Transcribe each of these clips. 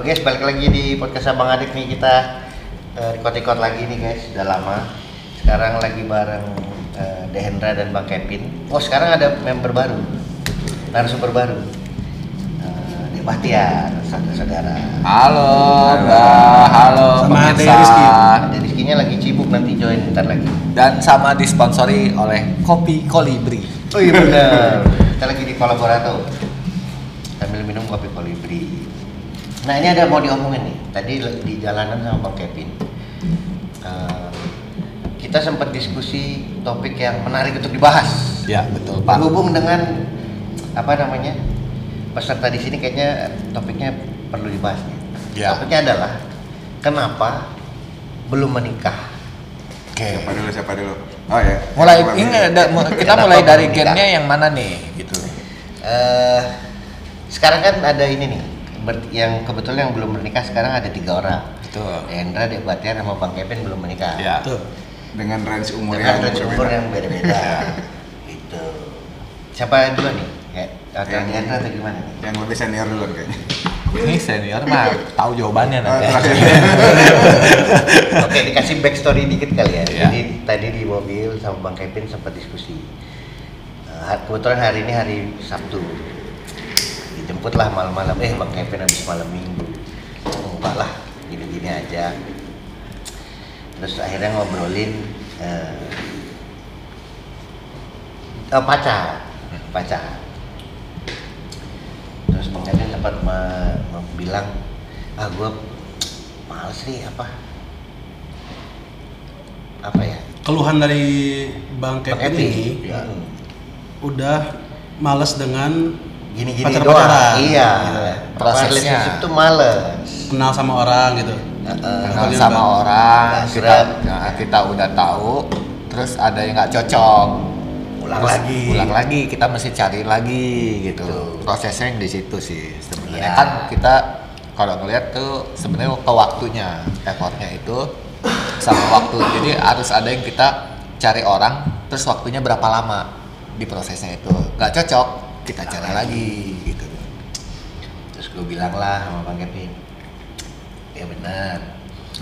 Halo guys, balik lagi di podcast Abang Adik nih kita eh, record-record lagi nih guys, sudah lama. Sekarang lagi bareng eh, Dehendra dan Bang Kevin. Oh sekarang ada member baru, narasumber baru. Eh, Dek Bahtiar, saudara-saudara. Halo, Mbak. Halo, Sama pemirsa. Ade Rizky. Rizkynya lagi sibuk nanti join bentar lagi. Dan sama disponsori oleh Kopi Kolibri. Oh iya benar. Kita lagi di kolaborator. Sambil minum kopi kolibri. Nah ini ada mau diomongin nih. Tadi di jalanan sama Bang Kevin. eh, kita sempat diskusi topik yang menarik untuk dibahas. Ya, betul, Pak. Berhubung dengan apa namanya peserta di sini kayaknya topiknya perlu dibahas. nih. Ya. Topiknya adalah kenapa belum menikah? Oke. Siapa dulu, siapa dulu? Oh ya. Mulai ini ada- kita mulai dari gennya yang mana nih gitu. eh sekarang kan ada ini nih yang kebetulan yang belum menikah sekarang ada tiga orang. Betul. Hendra, Dek Batiar, sama Bang Kevin belum menikah. Ya. Tuh. Dengan range umur Dengan yang range umur yang beda-beda. gitu. Siapa dulu nih? Ya, atau Yang- Hendra atau gimana nih? Yang lebih senior dulu kayaknya. Ini senior mah tahu jawabannya Oh, nanti. Oke, dikasih backstory dikit kali ya. Iya. Jadi tadi di mobil sama Bang Kevin sempat diskusi. Eh, kebetulan hari ini hari Sabtu. Dijemputlah malam-malam. Eh, Bang Kevin habis malam Minggu. Enggak lah, gini-gini aja. Terus akhirnya ngobrolin eh, eh, pacar, pacar. Terus Bang Kevin sempat me- bilang, ah gue males nih apa apa ya Keluhan dari Bang Bang Kevin ini ya. udah males dengan gini-gini Pacar-pacaran. doang iya Prosesnya. prosesnya relationship tuh males kenal sama orang gitu. Heeh. Kenal sama Bang. orang, kita nah, kita udah tahu, terus ada yang nggak cocok. ulang Terus lagi ulang lagi kita mesti cari lagi gitu Betul. prosesnya yang di situ sih sebenarnya Iya. kan kita kalau ngeliat tuh sebenarnya ke waktunya effortnya itu sama waktu jadi harus ada yang kita cari orang terus waktunya berapa lama di prosesnya itu nggak cocok kita cari Lagi. gitu terus gue bilang lah sama bang Kevin ya benar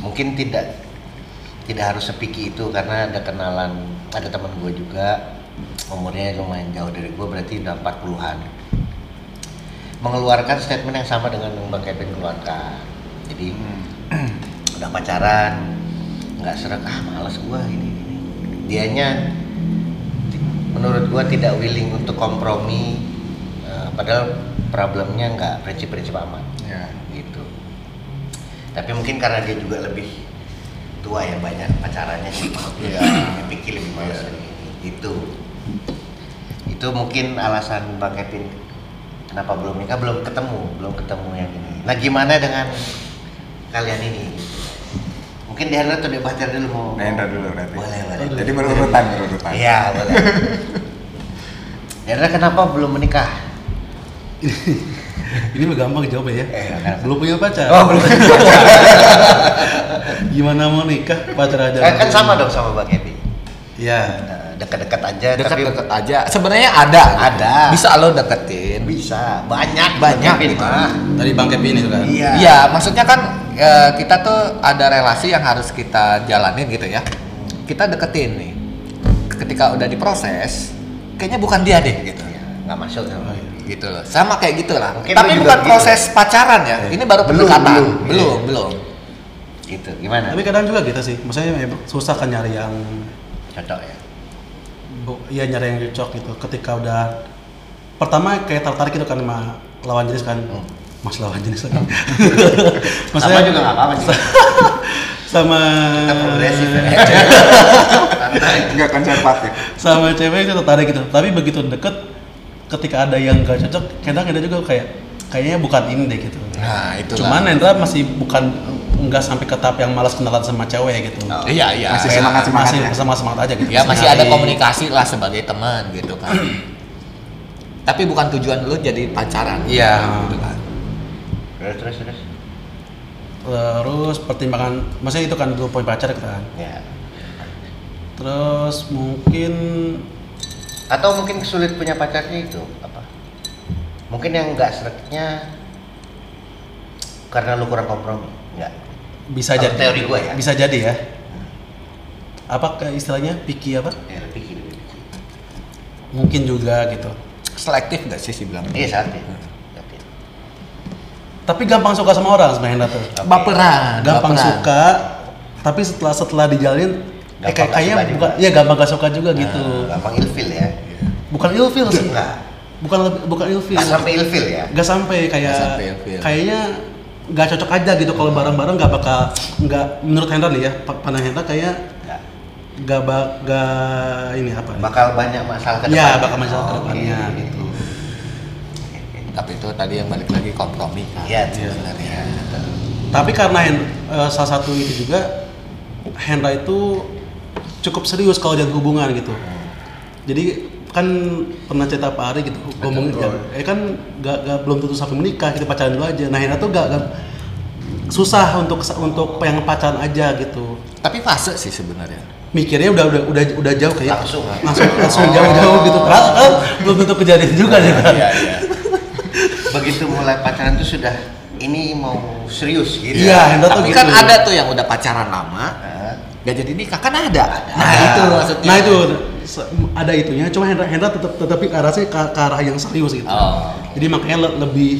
mungkin tidak tidak harus sepiki itu karena ada kenalan ada teman gue juga umurnya lumayan jauh dari gue berarti udah 40-an mengeluarkan statement yang sama dengan yang bang Kevin keluarkan jadi Hmm. udah pacaran nggak serak ah males gue ini, ini dianya menurut gua tidak willing untuk kompromi padahal problemnya nggak prinsip-prinsip amat. Ya. gitu. Tapi mungkin karena dia juga lebih tua ya banyak pacarannya sih. Iya. lebih males ini. itu itu mungkin alasan bang Kevin kenapa belum nikah belum ketemu belum ketemu yang ini. Nah gimana dengan kalian ini? Mungkin Diana atau Debatir dulu mau Diana dulu berarti. boleh boleh. Jadi berurutan, berurutan. iya boleh. Diana kenapa belum menikah Ini mah gampang jawabnya ya. Eh? Belum punya pacar. oh belum Gimana mau nikah pacar aja? kan, kan sama dong sama Bang Kevin Iya. Nah, dekat-dekat aja tapi dekat-dekat aja sebenarnya ada gitu. Ada. bisa lo deketin bisa banyak Banyak gitu. mah Tadi Bang Kevin itu kan. iya Iya, maksudnya kan eh, kita tuh ada relasi yang harus kita jalanin gitu ya. Kita deketin nih. Ketika udah diproses, kayaknya bukan dia deh gitu. Iya, nggak masuk sama Gitu loh. Sama kayak gitu lah. Mungkin Tapi bukan gitu. proses pacaran ya. Iya. Ini baru Belum, pendekatan. belum. Belum, Iya. belum. gitu gimana Tapi kadang juga gitu sih. Maksudnya ya, susah kan nyari yang cocok ya bu- ya nyari yang cocok gitu. Ketika udah pertama kayak tertarik gitu kan sama lawan jenis kan. Hmm. Mas lawan jenis lagi. sama juga nggak apa-apa sih sama kita progresif ya Enggak konservatif. sama cewek itu tertarik gitu tapi begitu deket ketika ada yang gak cocok kadang ada juga kayak kayaknya bukan ini deh gitu Nah, itu cuman Hendra masih bukan nggak sampai ke tahap yang malas kenalan sama cewek gitu Oh. Iya, iya. Masih Kayak- semangat- masih ya? semangat semangat aja gitu Ya masih ada komunikasi lah sebagai teman gitu kan. Tapi bukan tujuan lu jadi pacaran. Iya. Gitu kan. terus terus terus terus pertimbangan maksudnya itu kan dulu poin pacar kan ya terus mungkin atau mungkin sulit punya pacarnya itu apa mungkin yang nggak seretnya karena lu kurang kompromi enggak Bisa jadi. teori gua ya. Bisa jadi ya. Apa ke- istilahnya picky apa? ya. Mungkin juga gitu. Selektif nggak sih sih bilang? iya Saat itu. Tapi gampang suka sama orang sebenarnya Hendra tuh. Baperan. Gampang baperan. suka, tapi setelah setelah dijalanin eh, kayaknya bukan juga. ya gampang gak suka juga gitu. gampang ilfil ya Bukan ilfil sih. enggak Bukan bukan ilfil. nggak sampai ilfil ya Gak sampai kayak Nggak sampai ilfil. kayaknya nggak cocok aja gitu kalau bareng-bareng nggak bakal nggak menurut Hendra nih ya pa- pandang Hendra kayak Nggak. nggak bak nggak ini apa ya? bakal banyak masalah ke Iya, depannya. bakal masalah ke Oke. depannya gitu. Tapi itu tadi yang balik lagi kompromi kan. Iya, Iya. sebenarnya. Tapi karena Hen- eh, salah satu itu juga Hendra itu cukup serius kalau jalan hubungan gitu. Jadi kan pernah cerita Pak Ari gitu ngomongin ya, eh kan gak, gak belum tentu sampai menikah kita pacaran dulu aja. Nah Hendra tuh gak, gak susah untuk untuk yang pacaran aja gitu. Tapi fase sih sebenarnya. Mikirnya udah udah udah udah jauh kayak Langsung, ah. langsung langsung jauh-jauh gitu. Padahal kan belum tentu kejadian juga ya kan. Iya, iya. begitu mulai pacaran tuh sudah ini mau serius gitu Iya, tuh Tapi gitu. kan ada tuh yang udah pacaran lama, Nah, gak jadi nikah kan ada. Nah, itu maksudnya. Nah itu se- ada itunya. Cuma Hendra, Hendra tetap tetapi ke, ke arah yang serius gitu. Oh. Jadi makanya le- lebih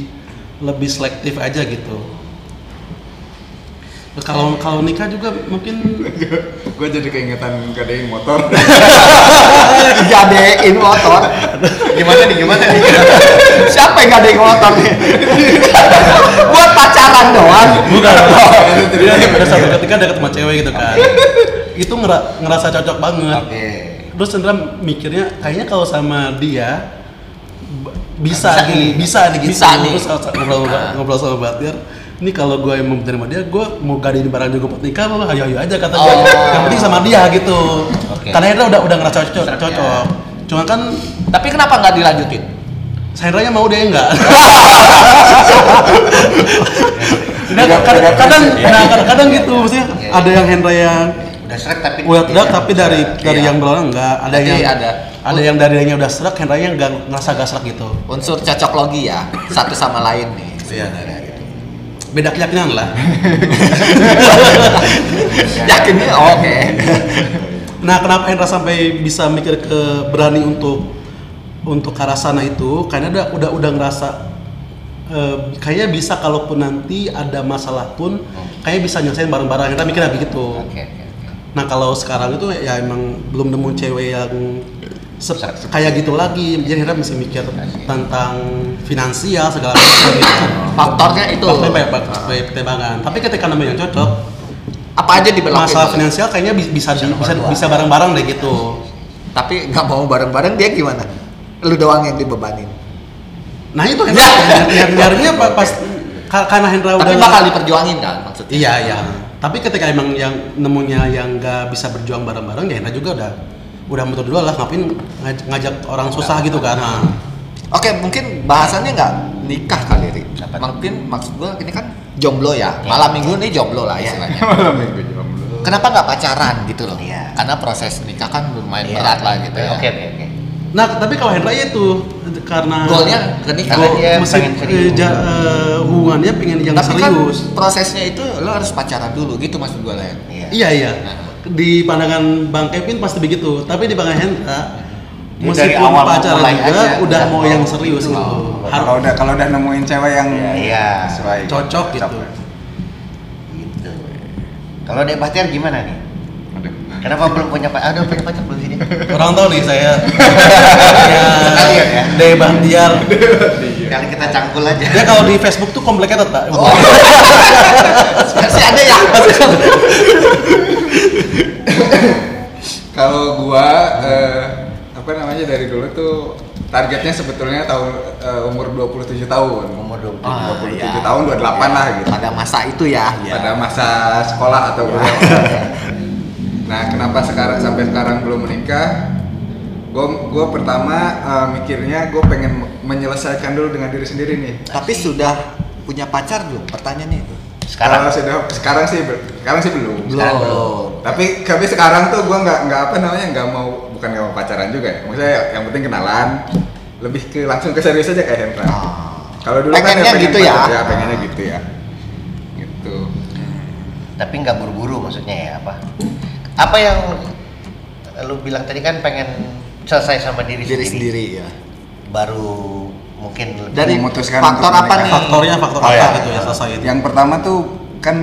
lebih selektif aja gitu. Kalau kalau nikah juga mungkin gue jadi keingetan gadein motor gadein motor. gimana nih gimana nih Siapa yang gadein motor nih? Buat pacaran doang. bukan. Jadi pada satu ketika deket sama cewek gitu kan. Itu ngera- ngerasa cocok banget. oke Terus Hendra mikirnya kayaknya kalau sama dia bisa, Bisa nih, nih. bisa nih gitu. Bisa nih. Terus ngobrol, ngobrol sama Batir, ini kalau gue mau menerima dia, gue mau gadein barang juga buat nikah, mau ayo ayo aja kata dia. Oh. Yang penting sama dia gitu. Oke. Karena Hendra udah udah ngerasa cocok. Serap ya. cocok. Cuma kan Tapi kenapa nggak dilanjutin? Hendranya mau dia enggak. Nah, Beda- kadang, beda kadang, prinsip ya. nah, kadang-kadang gitu, maksudnya Iya. ada yang Hendra yang udah serak tapi udah serak tapi dari dari Iya. yang berlawan enggak ada yang ada. ada yang dari yang udah serak Hendranya enggak ngerasa gak serak gitu Unsur cocok logi ya, satu sama lain nih sebenarnya. Beda keyakinan lah. Yakinnya oke. nah kenapa Hendra sampai bisa mikir ke berani untuk untuk ke arah sana itu? Karena udah udah udah ngerasa eh, kayaknya bisa kalaupun nanti ada masalah pun kayaknya bisa nyelesain bareng-bareng. Hendra mikirnya begitu. Oke oke oke. Nah kalau sekarang itu ya emang belum nemu cewek yang se- Seperti- kayak gitu lagi. Jadi Hendra mesti mikir tentang finansial segala macam gitu. Faktornya itu. Faktornya banyak banget pertimbangan. Tapi ketika nemu yang cocok, Apa aja dibelakin. masalah finansial kayaknya bi- bisa Bisa di- bisa bareng-bareng deh gitu. Tapi nggak mau bareng-bareng dia gimana? Lu doang yang dibebanin. Nah itu Hendra nyari nyarinya pa- pas ka- karena Hendra udah Tapi bakal diperjuangin kan maksudnya. Iya iya. Tapi ketika emang yang nemunya yang nggak bisa berjuang bareng-bareng ya Hendra juga udah udah muter dulu lah ngapain ngaj- ngajak orang susah gitu kan. Nah. Oke, mungkin bahasannya nggak nikah kali. Apa? Mungkin maksud gua ini kan jomblo ya. Malam minggu nih jomblo lah Iya. istilahnya. malam minggu jomblo Kenapa nggak pacaran gitu loh? Iya. Karena proses nikah kan lumayan Iya. berat lah gitu ya. oke oke Nah, tapi kalau Hendra ya itu karena Goalnya ke nikah. Karena dia pengen serius. eh, ja- eh, hubungannya pengen yang Tapi serius. kan prosesnya itu lo harus pacaran dulu gitu maksud gua lah. iya Iya iya. Nah. Di pandangan Bang Kevin pasti begitu. Tapi di pandangan Hendra Dia dari meskipun awal pacaran mulai juga aja udah udah mau yang serius gitu. gitu. Oh, Harus kalau udah kalau udah nemuin cewek yang Iya, iya. sesuai cocok gitu. gitu kalau Dek Bahtiar gimana nih Aduh. kenapa belum punya pacar ada punya pacar belum sini Orang tahu nih saya. Sekalian ya. Deh Bang Diar. kali kita cangkul aja Dia kalau di Facebook tuh complicated tak? Oh. Masih ada ya? Kalau gua eh, apa namanya dari dulu tuh targetnya sebetulnya tahun eh, umur 27 tahun. umur 27 Ah, 27 iya. tahun 28 lah gitu. Pada masa itu ya. Pada masa sekolah atau kuliah. nah, kenapa sekarang sampai sekarang belum menikah? Gue gue pertama eh, mikirnya gue pengen menyelesaikan dulu dengan diri sendiri nih. Tapi sudah punya pacar belum? Pertanyaannya itu. sekarang sudah sekarang sih sekarang sih belum. Sekarang Belum. Tapi tapi sekarang tuh gue nggak nggak apa namanya nggak mau bukan nggak mau pacaran juga ya. Maksudnya yang penting kenalan. Lebih ke langsung ke serius aja kayak Hendra. Ah. Kalau dulu kan Pengennya pengen gitu ya? pacar- Ya pengennya gitu ya. tapi nggak buru-buru maksudnya ya apa apa yang lu bilang tadi kan pengen selesai sama diri, diri sendiri, sendiri ya baru mungkin lebih- dari Memutuskan faktor apa nih faktornya faktor Oh, apa ya. gitu ya selesai itu Yang pertama tuh kan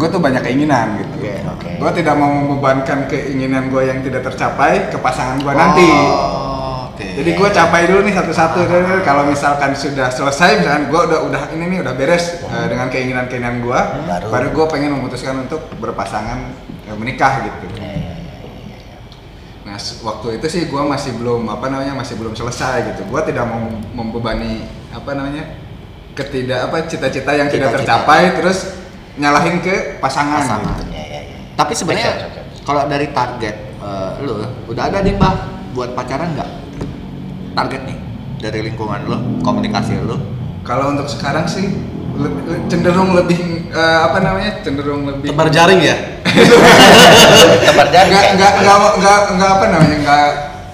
gue tuh banyak keinginan gitu. Oke. Oke. Gue tidak mau membebankan keinginan gue yang tidak tercapai ke pasangan gue nanti. Oh, oke Jadi gue capai dulu nih satu-satu. Kalau misalkan sudah selesai, misalkan gue udah udah ini nih udah beres eh, dengan keinginan-keinginan gue, Baru. baru, gue pengen memutuskan untuk berpasangan eh, menikah gitu. Ya, ya, ya, ya. Nah waktu itu sih gue masih belum apa namanya masih belum selesai gitu. Gue tidak mau membebani apa namanya ketidak apa cita-cita yang tidak Cita-cita. tercapai terus nyalahin ke pasangan, Pasangan. gitu. Ya, ya, ya. tapi sebenarnya kalau dari target eh, lu udah ada nih mbak buat pacaran nggak target nih dari lingkungan lu komunikasi lu Kalau untuk sekarang sih le- le- cenderung lebih eh, apa namanya cenderung lebih tebar jaring ya Tebar jari nggak gitu. nggak nggak nggak apa namanya nggak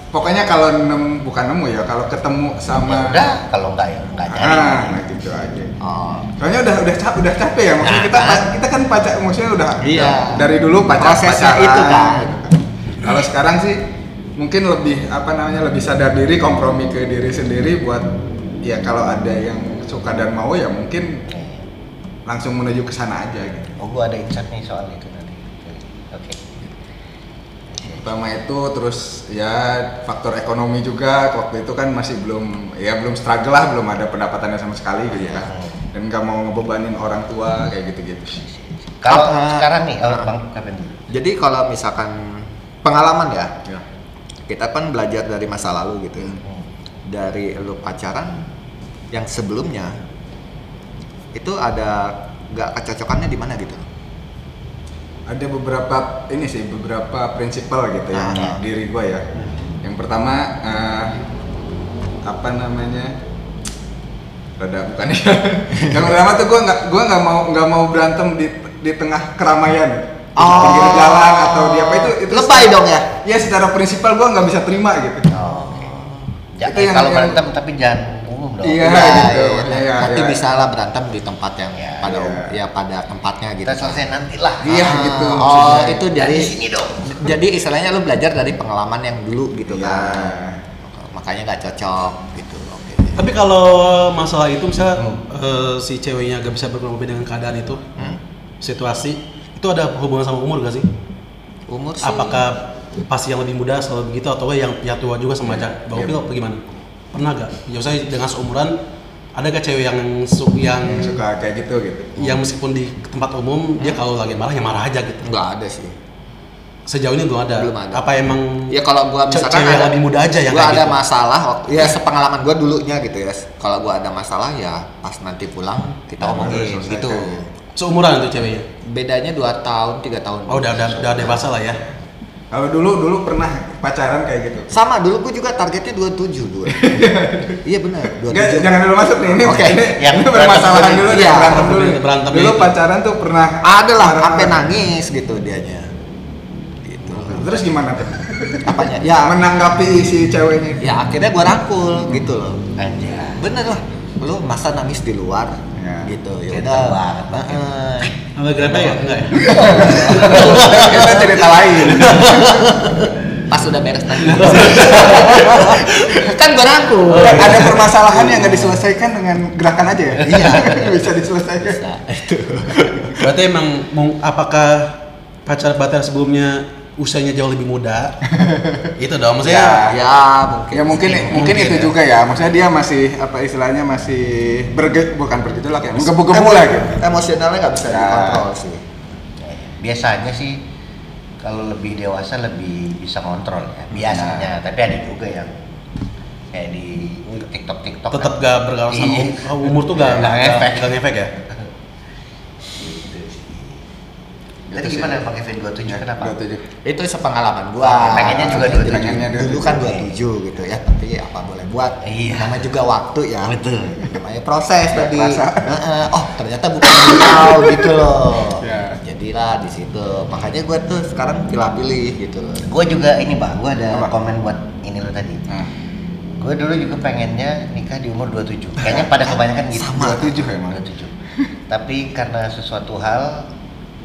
pokoknya kalau nem bukan nemu ya kalau ketemu Ya sama udah kalau nggak ya nggak jadi ah nah gitu aja oh soalnya udah udah capek udah capek ya maksudnya Nah, kita kan. kita kan pacar maksudnya udah Iya. dari dulu pacar Prosesnya pacaran, itu kan. kalau sekarang sih mungkin lebih apa namanya lebih sadar diri kompromi ke diri sendiri buat ya kalau ada yang suka dan mau ya mungkin langsung menuju ke sana aja gitu oh gua ada insight nih soal itu nanti oke pertama itu terus ya faktor ekonomi juga waktu itu kan masih belum ya belum struggle lah belum ada pendapatannya sama sekali gitu kan dan nggak mau ngebebanin orang tua kayak gitu gitu kalau Apa- sekarang nih oh, Ah. bang Kevin dulu? Jadi kalau misalkan pengalaman ya ya. kita kan belajar dari masa lalu gitu. Ya Hmm. dari lu pacaran yang sebelumnya itu ada nggak kecocokannya di mana gitu? Ada beberapa ini sih beberapa prinsipal gitu ya Ah. diri gue ya. Yang pertama eh, apa namanya rada bukan ya yang pertama tuh gue nggak gue nggak mau nggak mau berantem di di tengah keramaian di Oh. pinggir jalan atau di apa itu itu Lebay dong ya? ya secara prinsipal gue nggak bisa terima gitu oh, oke ja, Itu yang- kalau yang- berantem tapi jangan umum dong Iya, Ya, gitu. ya, Iya, Tapi iya. bisa lah berantem di tempat yang Ya, pada iya. um- ya pada tempatnya gitu. kita selesai nanti lah Iya, Ah, gitu Oh, maksudnya. itu dari dari sini dong jadi istilahnya lu belajar dari pengalaman yang dulu gitu Iya. kan. Makanya nggak cocok gitu. Tapi kalau masalah itu misalnya Hmm. eh, si ceweknya gak bisa berkompromi dengan keadaan itu Hmm? situasi itu ada hubungan sama umur gak sih Umur sih. apakah pasti yang lebih muda selalu begitu atau yang yang tua juga sama aja Iya. Opil apa gimana pernah gak ya misalnya dengan seumuran ada gak cewek yang su- yang yang suka kayak gitu gitu yang meskipun di tempat umum dia kalau lagi marah ya marah aja gitu nggak ada sih. Sejauh ini belum ada Belum ada. apa emang Ya kalau gua misalkan cewek yang lebih muda aja yang gua kayak ada gitu. masalah waktu ya sepengalaman gua dulunya gitu ya. Kalau gua ada masalah ya pas nanti pulang kita Oh, omongin selesai. gitu. seumuran itu ceweknya Bedanya 2 tahun, 3 tahun. oh udah udah udah dewasa lah ya kalau dulu dulu pernah pacaran kayak gitu Sama dulu gua juga targetnya 27 dua. iya benar, 27. Enggak, jangan dulu masuk nih. Ini, Oke. ini, Yang ini berantem permasalahan dulu Iya, berantem dulu. berantem dulu itu. pacaran tuh pernah Ada lah, sampai nangis gitu dianya. Terus gimana tuh? Apanya? Ya, Menanggapi si ceweknya. ya akhirnya gua rangkul gitu loh. aja Bener lah, lu masa nangis di luar Ya. gitu ya udah. banget. Heeh. sama grepe ya enggak ya Kita cerita lain. Pas udah beres tadi. kan gua rangkul. Ada permasalahan yang nggak diselesaikan dengan gerakan aja ya? Iya. Bisa diselesaikan. Nah, itu. berarti emang mau- apakah pacar pacar sebelumnya usianya jauh lebih muda itu dong maksudnya Ya. Ya, mungkin. Ya mungkin mungkin, Mungkin itu ya. juga ya. Maksudnya dia masih apa istilahnya masih berge bukan bergejolak ya, menggebu-gebu lah gitu. Emosionalnya nggak bisa Ya. dikontrol sih. biasanya sih kalau lebih dewasa lebih bisa kontrol ya biasanya tapi ada juga yang kayak di TikTok TikTok tetap gak bergaul sama Iya. um- umur tuh gak Nggak gak ngefek. gak ngefek ya gitu sih Tadi Gitu gimana pakai V27 kenapa? 27. Itu sepengalaman gua. pengennya juga 27. Pengennya Dulu kan 27 gitu ya, tapi apa boleh buat. Iya. Namanya juga waktu ya. Betul. Namanya proses tadi. Oh, ternyata bukan beliau gitu loh. Ya. Jadilah di situ. Makanya gua tuh sekarang pilih-pilih gitu loh. Gue juga ini bang, gue ada Apa? komen buat ini lo tadi. Nah, Gue dulu juga pengennya nikah di umur 27. Kayaknya pada kebanyakan gitu. Sama. 27 emang. 27. Tapi karena sesuatu hal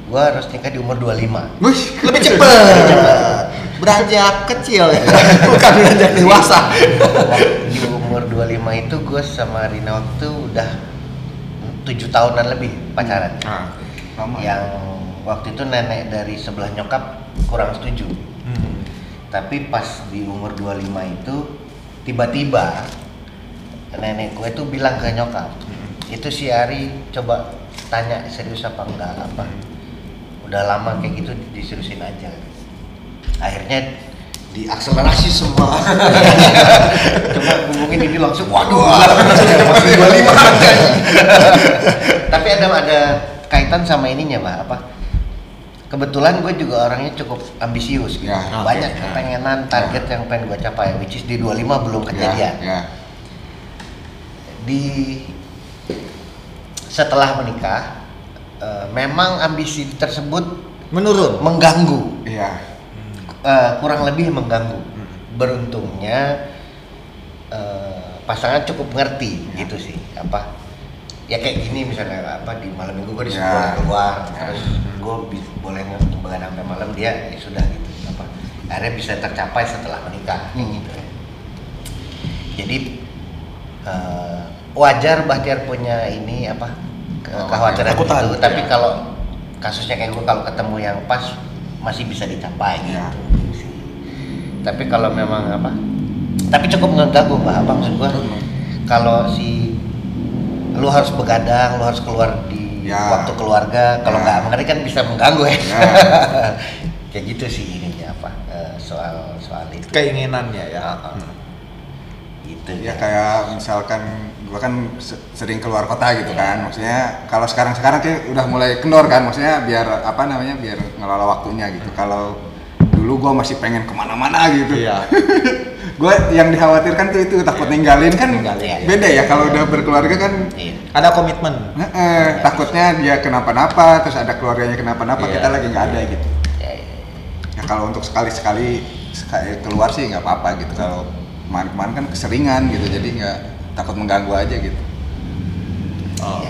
gue harus nikah di umur 25 Wih, Lebih cepet. Beranjak kecil ya. Bukan beranjak dewasa. di umur 25 itu gue sama Rina waktu udah tujuh tahunan lebih pacaran Nah, lama. yang waktu itu nenek dari sebelah nyokap kurang setuju Hmm. tapi pas di umur 25 itu tiba-tiba nenek gue tuh bilang ke nyokap itu si Ari coba tanya serius apa enggak apa udah lama kayak gitu diseriusin aja akhirnya diakselerasi semua coba hubungin ini langsung waduh masih 25 tapi ada ada kaitan sama ininya pak apa kebetulan gue juga orangnya cukup ambisius gitu. Ya, oke. banyak Ya. kepengenan target yang pengen gue capai which is di 25 belum kejadian Ya, ya. di setelah menikah eh, memang ambisi tersebut Menurun. mengganggu Iya. eh, kurang lebih mengganggu beruntungnya eh, pasangan cukup ngerti Ya. gitu sih apa ya kayak gini misalnya apa di malam minggu gue disuruh Ya. keluar Ya. terus gue boleh begadang sampai malam dia ya sudah gitu apa akhirnya bisa tercapai setelah menikah kayak gitu ya. jadi eh, wajar Bahtiar punya ini apa kekhawatiran itu tapi Ya. kalau kasusnya kayak gue kalau ketemu yang pas masih bisa dicapai Ya. gitu tapi kalau memang apa tapi cukup mengganggu mbak apa maksud gua kalau si lu harus begadang lu harus keluar di Ya. waktu keluarga kalau Ya. nggak mengerti kan bisa mengganggu ya, Ya. kayak gitu sih ininya apa eh, soal soal itu Keinginannya ya. Ah. gitu Ya kayak misalkan gua kan se- sering keluar kota gitu kan, maksudnya kalau sekarang-sekarang kayak udah mulai kendor kan, maksudnya biar apa namanya biar ngelola waktunya gitu. Kalau dulu gua masih pengen ke mana-mana gitu. Iya. gue yang dikhawatirkan tuh itu takut ninggalin kan Ninggalin, iya. beda ya kalau udah berkeluarga kan Iya. Ada komitmen. eh, eh, takutnya dia kenapa-napa terus ada keluarganya kenapa-napa Iya. kita lagi nggak ada gitu Ya, ya, ya. ya kalau untuk sekali-sekali sekali keluar sih nggak apa-apa gitu kalau kemarin-kemarin kan keseringan gitu jadi nggak takut mengganggu aja gitu Oh.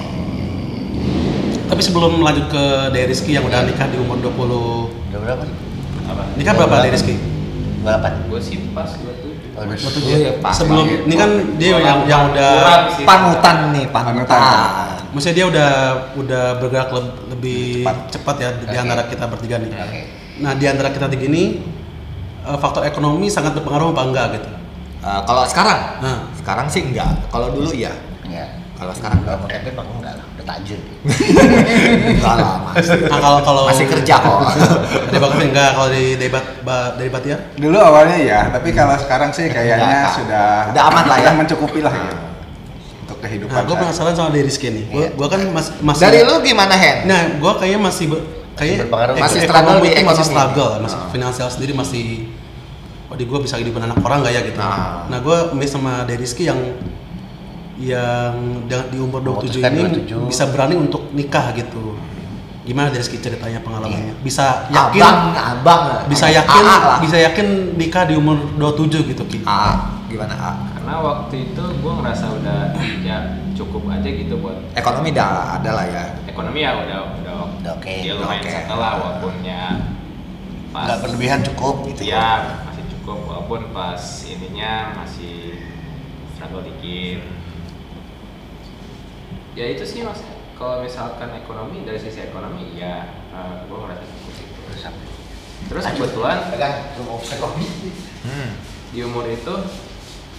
Tapi sebelum lanjut ke Dari Rizky yang udah nikah di umur 20 udah berapa sih apa Nikah berapa Dari Rizky? 28 gue sih pas 27 Oh, udah. Oh, iya, pas Sebelum banget. ini kan dia yang yang udah Kurang sih. Panutan nih, panutan. Panutan. Maksudnya dia udah udah bergerak leb- lebih Cepat. cepat, ya di antara kita bertiga nih. Oke. Nah di antara kita tiga ini eh, faktor ekonomi sangat berpengaruh apa enggak gitu? Eh, kalau sekarang, Nah. Sekarang sih enggak. Kalau dulu iya. ya Kalau sekarang kalau enggak. mau bang enggak lah udah tajir. Enggak lah, Mas. Nah kalau kalau Masih kerja kok. Dari bagus enggak kalau dari dari bat, ba- dari Batia? dulu awalnya ya tapi kalau sekarang sih kayaknya sudah Udah aman lah ya. udah mencukupi lah gitu untuk kehidupan Nah gue penasaran sama dari Rizky nih. Gue Iya. gua kan mas, masih Dari lu gimana, Hen? Nah, gua kayaknya masih kayak berpengaruh. Masih ek- struggle di masih struggle, masih finansial sendiri masih oh di gua bisa hidup anak orang nggak ya gitu. Ah. Nah, gua ambil sama Deriski yang yang di umur 27 Memutuskan ini 27. bisa berani untuk nikah gitu. Gimana Deriski ceritanya pengalamannya? Bisa yakin Abang, abang. bisa yakin lah. bisa yakin nikah di umur 27 gitu Ki. AA. Gimana A? karena waktu itu gue ngerasa udah ya cukup aja gitu buat Ekonomi dah ada lah ya. ekonomi ya udah udah Udah oke, ya udah lumayan oke. settle lah walaupun ya pas nggak berlebihan cukup gitu ya cukup walaupun pas ininya masih struggle dikit. Ya itu sih mas. Kalau misalkan ekonomi dari sisi ekonomi ya gue ngerasa cukup gitu terus kebetulan Hmm. di umur itu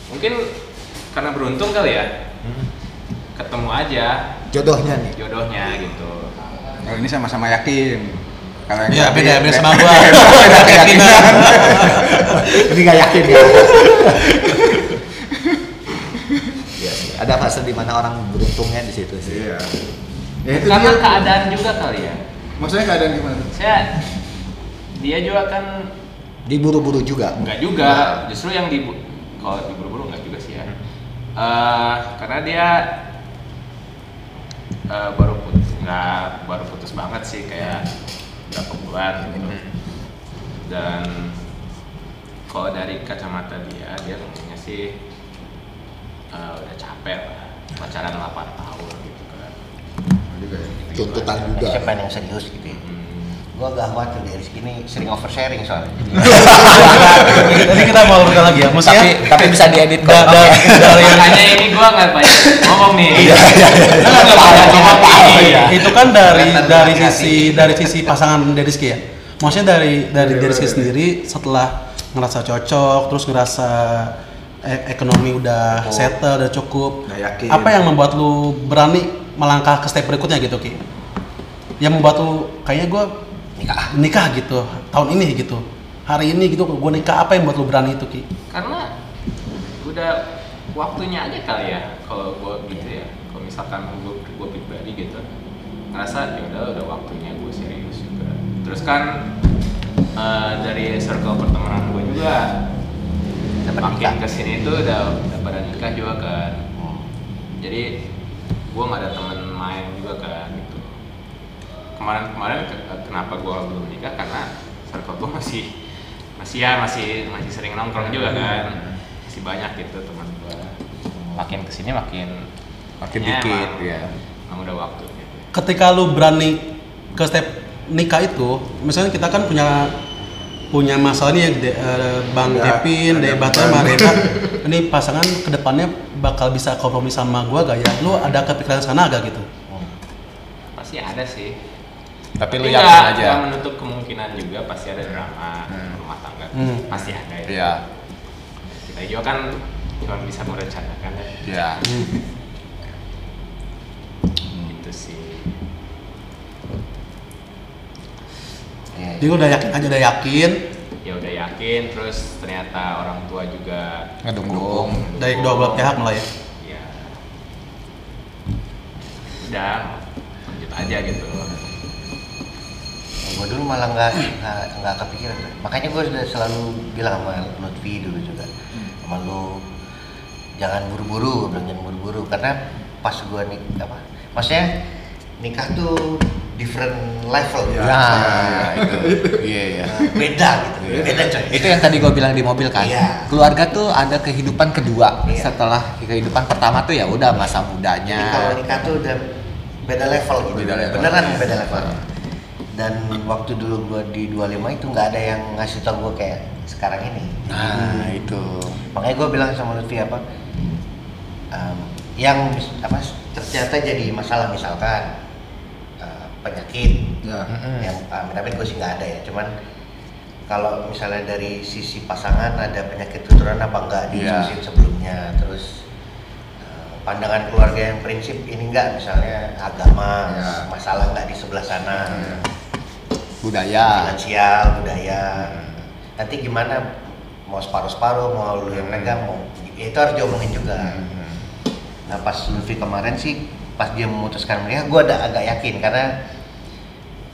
mungkin karena beruntung kali ya. Hmm. ketemu aja. Jodohnya nih. jodohnya gitu. Kalau ini sama-sama yakin. Kalau yang Iya, tadi- beda beda sama gua. Beda keyakinan. Ini gak yakin ya. Iya sih. Ada fase di mana orang beruntungnya di situ sih. Iya. Ya itu karena dia. keadaan juga kali ya Maksudnya keadaan gimana? saya dia juga kan Diburu-buru juga. Enggak juga, justru yang di kalau diburu-buru enggak juga sih ya. Eh, karena dia eh, baru putus, enggak baru putus banget sih kayak berapa bulan gitu. Dan kalau dari kacamata dia, dia ngomongnya sih eh, udah capek lah pacaran 8 tahun gitu kan. juga ya. Tuntutan juga. siapa yang serius gitu ya Hmm, gua agak khawatir dari sini sering oversharing soalnya. Jadi kita mau urutkan lagi ya. Maksudnya tapi tapi bisa diedit kok da- da- dari yang Makanya ini gua nggak banyak ngomong nih. Iya, iya, iya. Ngomong nih. Iya. itu kan dari dari sisi dari sisi pasangan Deriski ya. Maksudnya dari dari Deriski sendiri setelah ngerasa cocok, terus ngerasa e- ekonomi udah settle, udah cukup. Apa yang membuat lu berani melangkah ke step berikutnya gitu Ki? Yang membuat lu kayaknya gue Nikah. nikah gitu tahun ini gitu. Hari ini gitu gue nikah apa yang membuat lu berani itu Ki? Karena udah waktunya aja kali ya kalau gua gitu ya. Kalau misalkan gua, gua pribadi gitu ngerasa ya udah udah waktunya gue serius juga. Terus kan eh, dari circle pertemanan gue juga Dapat makin nikah. ke sini tuh udah udah pada nikah juga kan. Hmm. Jadi gue nggak ada temen main juga kan. Kemarin-kemarin ke- kenapa gue belum nikah karena circle gue masih masih ya masih masih sering nongkrong juga kan. Masih banyak gitu teman gue makin ke sini makin makin ya, dikit emang- ya emang udah waktunya ketika lu berani ke step nikah itu, misalnya kita kan punya punya masalah nih yang De- eh, Bang Ada- Kevin, Reza. Ini pasangan ke depannya bakal bisa kompromi sama gua gak ya? Lu ada kepikiran sana agak gitu? pasti ada sih tapi lu yakin aja nggak menutup kemungkinan juga pasti ada drama rumah tangga Hmm. pasti ada ya Iya. kita juga kan cuma bisa merencanakan ya Iya. gitu sih Iya. Jadi lu udah yakin aja udah yakin ya udah yakin terus ternyata orang tua juga Ngedukung. dari kedua belah pihak malah ya. ya udah lanjut aja gitu gue dulu malah nggak nggak kepikiran tuh. makanya gue sudah selalu bilang sama Lutfi dulu juga sama lu jangan buru-buru bilang jangan buru-buru karena pas gue nik apa maksudnya nikah tuh different level Iya. Nah, itu. Iya, iya. beda gitu Iya. beda coy Itu yang tadi gue bilang di mobil kan. Iya. Keluarga tuh ada kehidupan kedua Iya. setelah kehidupan pertama tuh ya udah masa Jadi mudanya. kalau nikah tuh udah beda level gitu. Beda level. Beneran Iya. beda level. Dan waktu dulu gua di 25 itu nggak ada yang ngasih tau gua kayak sekarang ini. Nah, itu. Makanya gua bilang sama Lutfi apa em, yang apa ternyata jadi masalah misalkan eh, penyakit Ya. Yang amit-amit gue sih nggak ada ya cuman kalau misalnya dari sisi pasangan ada penyakit keturunan apa enggak Iya. didiskusin sebelumnya terus eh, pandangan keluarga yang prinsip ini enggak misalnya agama Iya. masalah enggak di sebelah sana Iya. Budaya. finansial budaya nanti gimana mau separuh-separuh mau lu yang megang mau ya itu harus diomongin juga Hmm. Nah pas Lutfi kemarin sih pas dia memutuskan menikah, gue ada agak yakin karena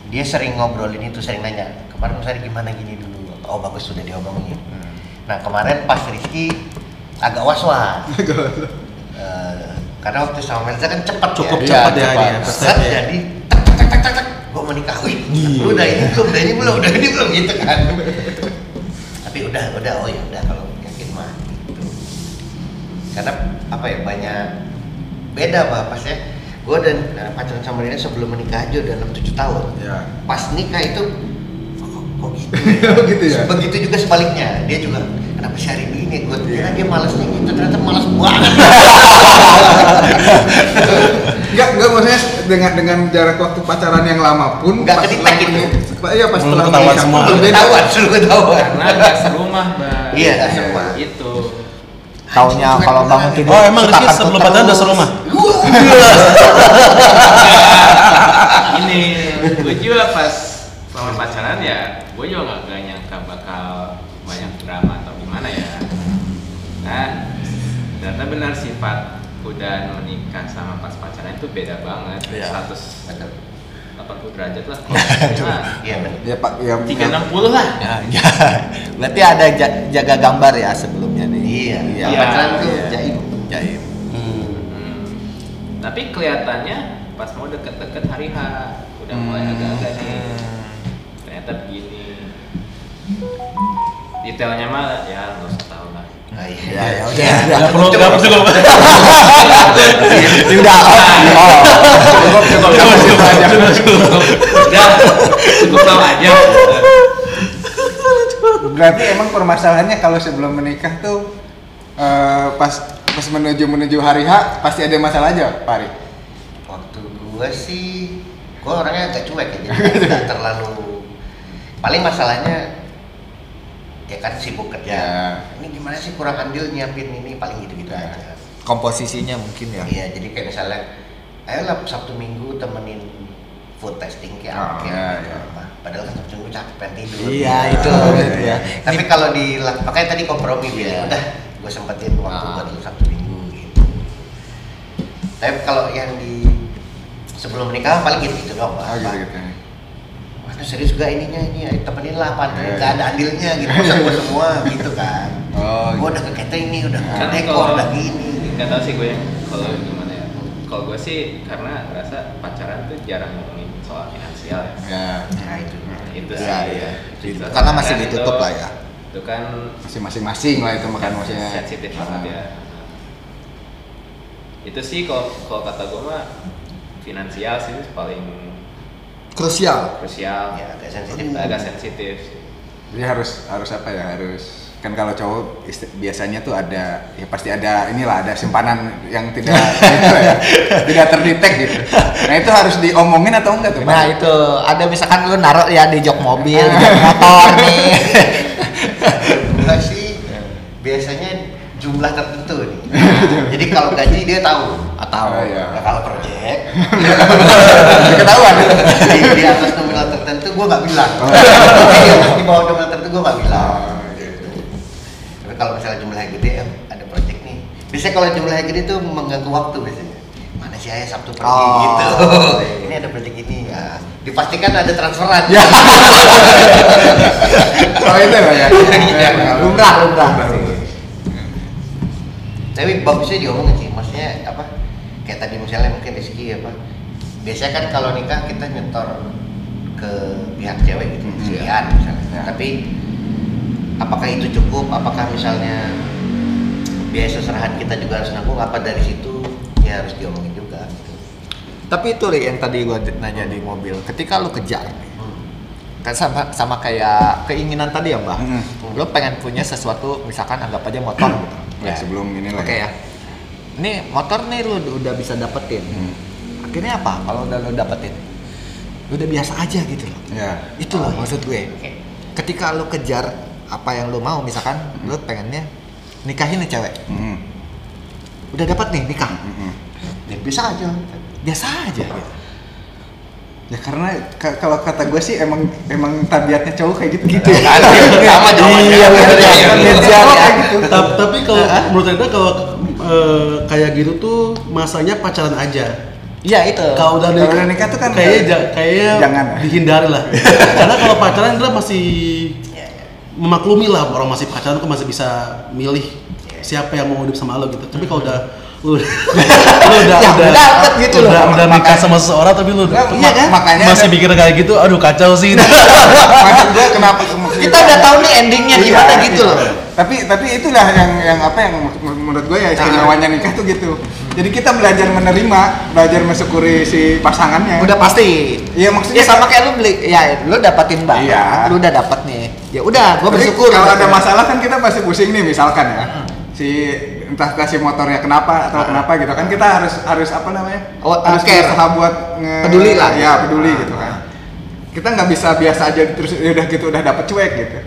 dia sering ngobrolin itu, sering nanya kemarin misalnya gimana gini dulu. Oh bagus sudah diomongin. Hmm. Nah kemarin pas Rizky agak was-was. Eh, karena waktu sama Melza kan cepat Cukup ya. Iya, cepat ya cepat. ini ya. Stepnya ya. jadi tak tak tak tak wih. Iya. Udah ini belum, udah ini belum, udah ini belum gitu kan. Tapi udah, udah, oh ya udah kalau yakin mah gitu. Karena apa ya banyak beda pak pasnya. Gue dan eh, pacaran sama Rina sebelum menikah aja udah 6-7 tahun. Ya. Pas nikah itu kok, kok gitu. Oh, gitu ya? Begitu juga sebaliknya. Dia juga kenapa sih hari ini gue kira dia malasnya gitu ternyata malas banget. Enggak, enggak maksudnya dengan dengan jarak waktu pacaran yang lama pun Nggak pas kedetek setelah gitu. Iya, pas Belum setelah ketahuan semua. Belum ketahuan, suruh ketahuan. karena nggak serumah bang Iya, serumah. itu Taunya kalau bangun tidur. Oh emang Rizky takut sebelum pacaran udah serumah? ini gue juga pas selama pacaran ya gue juga nggak nggak nyangka bakal banyak drama atau gimana ya nah ternyata benar sifat udah menikah sama pas pacaran itu beda banget Iya. 180 derajat lah kalau Iya. Ya Pak, yang tiga enam puluh lah Ya, ya. Berarti ada ja- jaga gambar ya sebelumnya nih. Iya. Iya. Pacaran tuh Iya. jaim. Jaim. Hmm. Hmm. Tapi kelihatannya pas mau deket-deket hari H udah mulai Hmm. agak-agak nih. Ternyata begini. Detailnya mah ya nggak usah tahu lah. Ah, iya. Ya, ya. Ya, perlu, nggak perlu. Ini udah. Oh. Cukup tahu aja. Berarti emang permasalahannya kalau sebelum menikah tuh eh, pas pas menuju menuju hari H pasti ada masalah aja, Pak Ari. waktu gua sih gua orangnya agak cuek ya jadi terlalu paling masalahnya ya kan sibuk kerja Ya. ini gimana sih kurang andil nyiapin ini paling gitu gitu Ya. aja Komposisinya mungkin ya. iya jadi kayak misalnya ayolah sabtu minggu temenin food testing kayak Oh, apa kayak iya. apa padahal kan sabtu minggu capek pengen tidur Iya, Nah, itu, ya. tapi kalau di makanya tadi kompromi Iya. udah gue sempetin waktu Ah. buat lu sabtu minggu gitu tapi kalau yang di sebelum menikah paling gitu gitu doang. Oh, gitu gitu. Serius gak ininya ini temenin lah apa Iya, gak ada andilnya gitu masa gua semua gitu kan Oh, gua gitu. udah ke catering nih udah Nah. ke Kan dekor kalau udah gini nggak tahu sih gue yang kalau gimana ya. Kalau gue sih karena ngerasa pacaran tuh jarang ngomongin soal finansial ya. Ya. nah itu Itu Iya, sih. iya. Itu Gitu. jelas. Karena masih ditutup itu- lah ya. Itu kan Masih masing-masing lah itu makan maksudnya. sensitif banget Ah. ya. Itu sih kalau kalau kata gue mah finansial sih paling Krusial. krusial. ya agak sensitif agak sensitif. Jadi harus harus apa ya harus kan kalau cowok isti- biasanya tuh ada ya pasti ada inilah ada simpanan yang tidak itu ya, tidak terdetek gitu. Nah itu harus diomongin atau enggak tuh? Pak? Nah itu ada misalkan lu naruh ya di jok mobil, di jok motor nih. enggak sih biasanya jumlah tertentu jadi kalau gaji dia tahu Atau Oh, iya. Nah, kalau project Ketahuan. di, di atas nominal tertentu gua nggak bilang Oh. di atas di bawah nominal tertentu gua nggak bilang Oh, gitu. Tapi kalau misalnya jumlahnya gede, eh, ada project nih. Biasanya kalau jumlahnya gede tuh mengganggu waktu biasanya. Mana sih ayah Sabtu pergi Oh. gitu. ini ada project ini ya. Dipastikan ada transferan. Ya. Oh itu lah ya. Iya. lumrah, lumrah. Tapi bagusnya diomongin sih, maksudnya apa? Kayak tadi misalnya mungkin Rizky apa? Biasanya kan kalau nikah kita nyetor ke pihak cewek gitu, Hmm, sekian iya. misalnya. Ya. Tapi apakah itu cukup? Apakah misalnya biaya seserahan kita juga harus nanggung? Apa dari situ ya harus diomongin juga? Gitu. Tapi itu Ri, yang tadi gua nanya di mobil, ketika lu kejar nih, kan sama sama kayak keinginan tadi ya mbak, Hmm. lu pengen punya sesuatu, misalkan anggap aja motor gitu. Ya, sebelum ini lah. Oke ya. Ini motor nih lu udah bisa dapetin. Hmm. Akhirnya apa? Kalau udah lu dapetin, lu udah biasa aja gitu loh. Ya. Itu loh maksud gue. Ketika lu kejar apa yang lu mau, misalkan lu pengennya nikahin nih cewek, Hmm. udah dapat nih nikah, Hmm. Ya bisa aja. biasa aja gitu. Ya karena ka- kalau kata gue sih emang emang tabiatnya cowok kayak gitu gitu. Sama jawabannya. Iya, ya. Iya, ya. kayak gitu. Ta- tapi kalau menurut Anda kalau eh, kayak gitu tuh masanya pacaran aja. Iya itu. Kalau udah Kalau udah nikah tuh kan kayaknya ja- kayaknya jangan. dihindari lah. Karena kalau pacaran kita masih memaklumi lah orang masih pacaran tuh masih bisa milih siapa yang mau hidup sama lo gitu. Tapi kalau udah lu, lu udah Ya, udah dapet gitu loh. udah, udah nikah Makanya- sama seseorang tapi lu Nah, iya kan? Makanya masih ada- mikir kayak gitu, aduh kacau sih. maksud gue kenapa Kita udah tahu nih endingnya Iya, gimana gitu iya. loh. Tapi tapi itulah yang yang apa yang menurut gue ya istimewanya nikah tuh gitu. Jadi kita belajar menerima, belajar mensyukuri si pasangannya. Udah pasti. Iya maksudnya Ya sama kayak lu beli, ya lu dapetin banget, Iya. lu udah dapet nih. Ya udah, gua Tapi bersyukur. Kalau ada gitu. masalah kan kita pasti pusing nih misalkan ya. Si entah kasih motornya kenapa atau kenapa gitu kan kita harus harus apa namanya? Oh, harus care. berusaha buat nge- Peduli lah. Ya, peduli gitu kan. Kita nggak bisa biasa aja terus ya udah gitu udah dapet cuek gitu.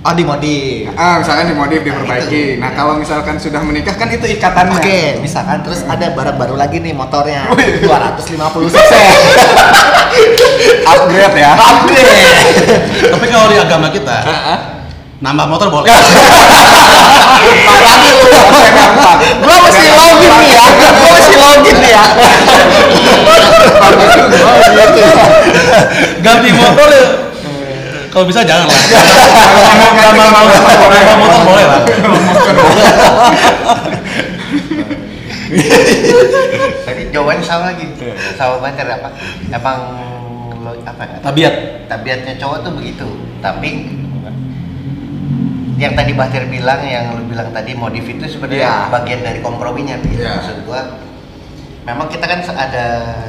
Oh di modif. Ah, misalkan dimodif, Nah, diperbaiki. itu. Nah, kalau misalkan sudah menikah kan itu ikatannya. Oke, misalkan terus ada barang baru lagi nih motornya Wih. 250 cc. Upgrade ya. Upgrade. tapi kalau di agama kita nambah motor boleh. Makanya lu. Gua mesti login nih ya. Gua mesti login nih ya. Ganti motor ya. Kalau bisa jangan lah. Nambah nambah nambah motor boleh lah. Tadi jawabannya sama lagi. Sama banget apa? Emang apa ya? Tabiat. Tabiatnya cowok tuh begitu. Tapi yang tadi Bahtir bilang, yang lu bilang tadi modif itu sebenarnya Iya. bagian dari komprominya. Gitu. Iya. Maksud gua, memang kita kan ada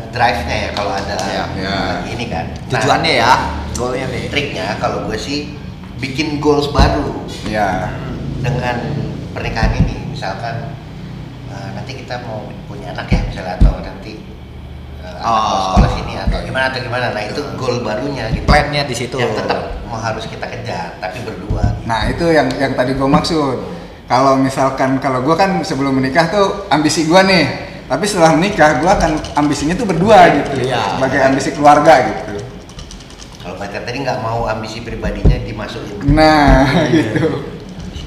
drive-nya ya kalau ada Iya. Iya. ini kan. Nah, Tujuannya ya. goalnya nih triknya kalau gue sih bikin goals baru Ya. dengan pernikahan ini misalkan eh, nanti kita mau punya anak ya misalnya atau nanti Oh, sekolah sini atau gimana atau gimana nah itu goal barunya gitu Plannya di situ. yang tetap mau harus kita kejar tapi berdua gitu. Nah itu yang yang tadi gue maksud. Kalau misalkan kalau gue kan sebelum menikah tuh ambisi gue nih. Tapi setelah menikah gue akan ambisinya tuh berdua gitu. Iya. Sebagai ambisi keluarga gitu. kalau pacar tadi nggak mau ambisi pribadinya dimasukin Nah gitu.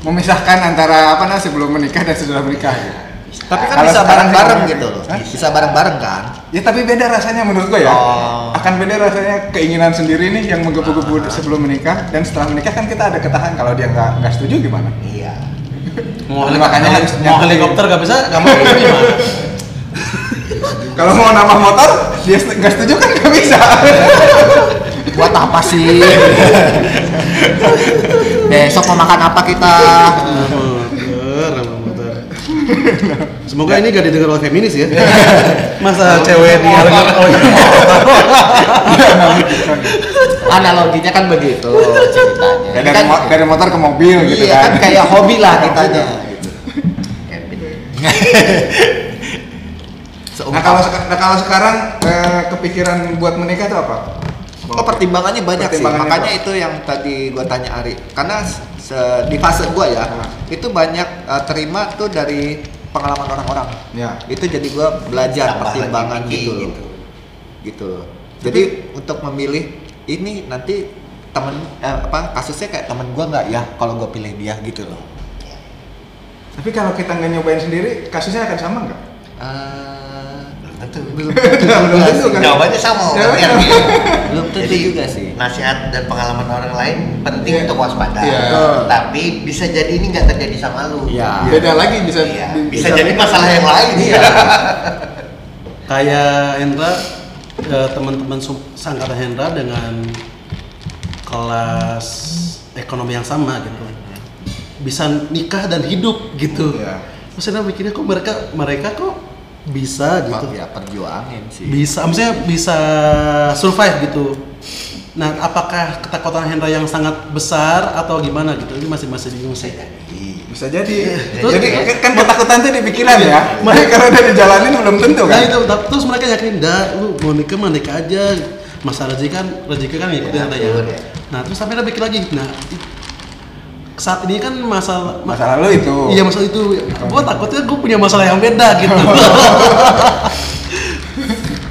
Memisahkan antara apa nah sebelum menikah dan sesudah menikah. Gitu. Tapi kan Kalau bisa bareng-bareng gitu loh Hah? bisa bareng-bareng kan Ya tapi beda rasanya menurut gue ya. Oh. Akan beda rasanya keinginan sendiri nih yang menggebu-gebu sebelum menikah dan setelah menikah kan kita ada ketahan kalau dia nggak nggak setuju gimana? iya Mau Makanya harus mau helikopter gak bisa, gak mau gimana? Kalau mau nambah motor dia nggak setuju kan nggak bisa. buat apa sih besok mau makan apa kita nama. Semoga ini gak didengar oleh feminis ya. Masa cewek dia oh iya. analoginya kan begitu ceritanya Ya, dari, kan, mo- dari motor ke mobil gitu iya kan kan. kayak hobi lah kitanya gitu. Nah kalau nah, kalau sekarang eh, kepikiran buat menikah itu apa? Oh pertimbangannya banyak sih, Pertimbangannya makanya apa? itu yang tadi gua tanya Ari. Karena se- di fase gua ya, Nah. itu banyak uh, terima tuh dari pengalaman orang-orang. Ya. Itu jadi gua belajar Tambah pertimbangan lagi gitu, gitu. loh. gitu. loh. Jadi untuk memilih ini nanti temen eh, apa kasusnya kayak temen gua nggak ya kalau gua pilih dia gitu loh. Tapi kalau kita nggak nyobain sendiri, kasusnya akan sama nggak? Eh, tentu belum tentu Belum tentu kan? jawabannya sama Jawabannya kan? sama. Belum tentu Jadi, juga sih. nasihat dan pengalaman orang lain penting Iya. untuk waspada Iya. tapi bisa jadi ini nggak terjadi sama lu Iya. Beda lagi bisa Iya, bi- bisa jadi masalah yang lain Iya. Kayak Hendra, eh, teman-teman seangkatan Hendra dengan kelas ekonomi yang sama gitu, bisa nikah dan hidup gitu. Iya. Terus Hendra mikirnya kok mereka mereka kok bisa gitu. Ya perjuangin sih. bisa maksudnya bisa survive gitu nah apakah ketakutan Hendra yang sangat besar atau gimana gitu ini masih masih bingung sih Bisa jadi. Terus- jadi kan ketakutan tuh di pikiran ya. Makanya kalau udah dijalanin belum tentu nah kan. itu tapi terus mereka yakin dah lu mau nikah mah nikah aja masa rezeki kan rezeki kan ngikutin Ya, ya. nah terus sampai Hendra pikir lagi nah saat ini kan masalah Masa lalu itu. iya masalah itu gua takutnya gua punya masalah yang beda gitu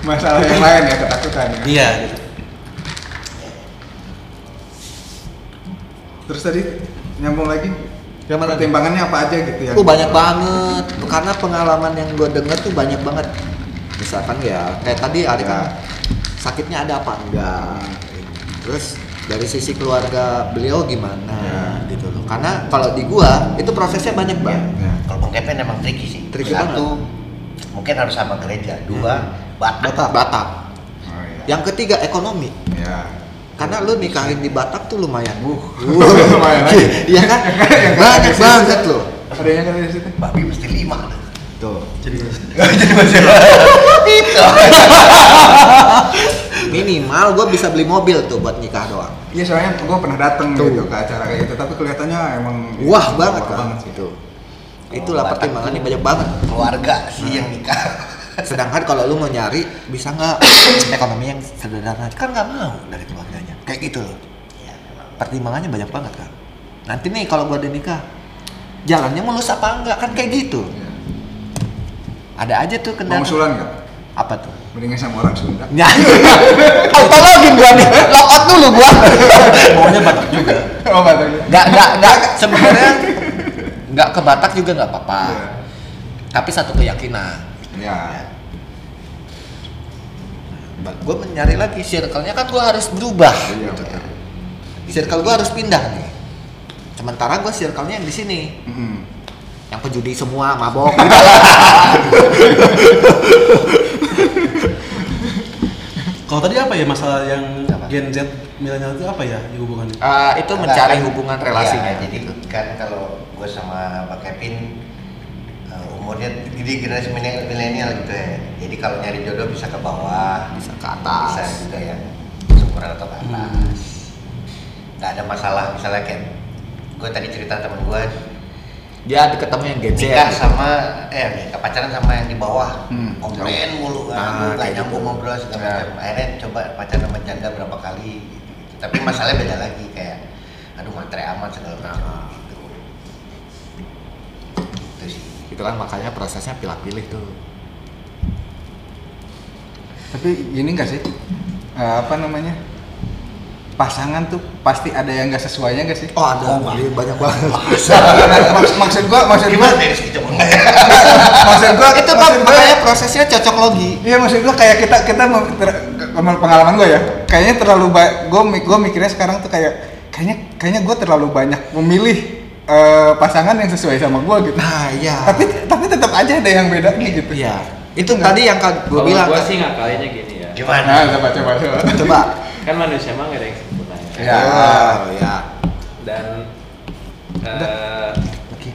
Masalah yang lain ya ketakutan. ya. iya gitu. Terus tadi nyambung lagi. Yang mana nih? Pertimbangannya apa aja gitu ya? Oh banyak banget, karena pengalaman yang gue denger tuh banyak banget. Misalkan ya, kayak tadi Ari Ya. kan sakitnya ada apa enggak? Terus dari sisi keluarga beliau gimana Ya. gitu loh. Karena kalau di gua itu prosesnya banyak banget. Ya. kalau Bang Kevin emang tricky sih Tricky satu mungkin harus sama gereja dua Batak Batak. Batak. Oh, iya. Yang ketiga ekonomi. Ya. Karena lu nikahin di Batak tuh lumayan. Uh, lumayan lagi. Iya kan? Yang Banyak gitu. banget loh. Ada yang dari situ? babi mesti lima Tuh. jadi itu Minimal gua bisa beli mobil tuh buat nikah doang. Iya soalnya gue pernah dateng Tuh. gitu ke acara kayak gitu, tapi kelihatannya emang Wah banget wah kan. banget sih. Itu. Itulah Batak pertimbangannya banyak banget. keluarga sih yang nikah Sedangkan kalau lu mau nyari bisa nggak ekonomi yang sederhana kan nggak mau dari keluarganya. Kayak gitu loh. ya. Pertimbangannya banyak banget kan. Nanti nih kalau gua udah nikah jalannya mulus apa enggak kan kayak gitu. Ada aja tuh Mau kendala. usulan nggak? Apa tuh? Mendingan sama orang Sunda. Ya. Autologin gua nih. Logout dulu gua. maunya Batak juga Oh nggak tahu. Nggak nggak nggak sebenarnya nggak ke Batak juga nggak apa-apa. Iya. Tapi satu keyakinan. Ya. gue mencari lagi circle-nya kan gue harus berubah Iya, gitu kan. betul. circle gue harus pindah nih sementara gue circle-nya yang di sini Mm-mm. yang penjudi semua mabok kalau tadi apa ya masalah yang Apa? Gen Z milenial itu apa ya hubungannya Eh, itu mencari Karena- hubungan relasinya Iya, jadi gitu. kan kalau gue sama Pak Kevin uh, umurnya di generasi milenial gitu ya. Jadi kalau nyari jodoh bisa ke bawah bisa ke atas. bisa juga yang syukuran atau ke atas nggak ada masalah. Misalnya kayak gue tadi cerita temen gue Dia ada ketemu yang GC nikah sama eh nikah pacaran sama yang di bawah Hmm, komplain mulu kan Ah, lu nggak kayak nyambung gitu. ngobrol segala Ya. macam akhirnya coba pacaran sama janda berapa kali gitu, gitu. tapi masalahnya beda lagi kayak aduh matre amat segala macam Ah. gitu itu sih Itu kan makanya prosesnya pilih-pilih tuh. Tapi gini nggak sih? Eh, apa namanya? Pasangan tuh pasti ada yang nggak sesuainya nggak sih? Oh ada, banyak banget. Maks- maksud gua, maksud gua, gimana dari kita mulai maksud gua itu kan maksud gua- makanya prosesnya cocok logi. Iya maksud gua kayak kita kita pengalaman gua ya, kayaknya terlalu banyak. Gua gua mikirnya sekarang tuh kayak kayaknya kayaknya gua terlalu banyak memilih eh, pasangan yang sesuai sama gua gitu. Nah iya. Tapi tapi tetap aja ada yang beda gitu. iya. Itu tadi yang Kalau bilang. gua kan. sih ngakalinnya gini ya. gimana Nah, coba coba coba. Coba. Kan manusia mah nggak ada yang ya. Ya. Oh, ya. Dan eh, Oke.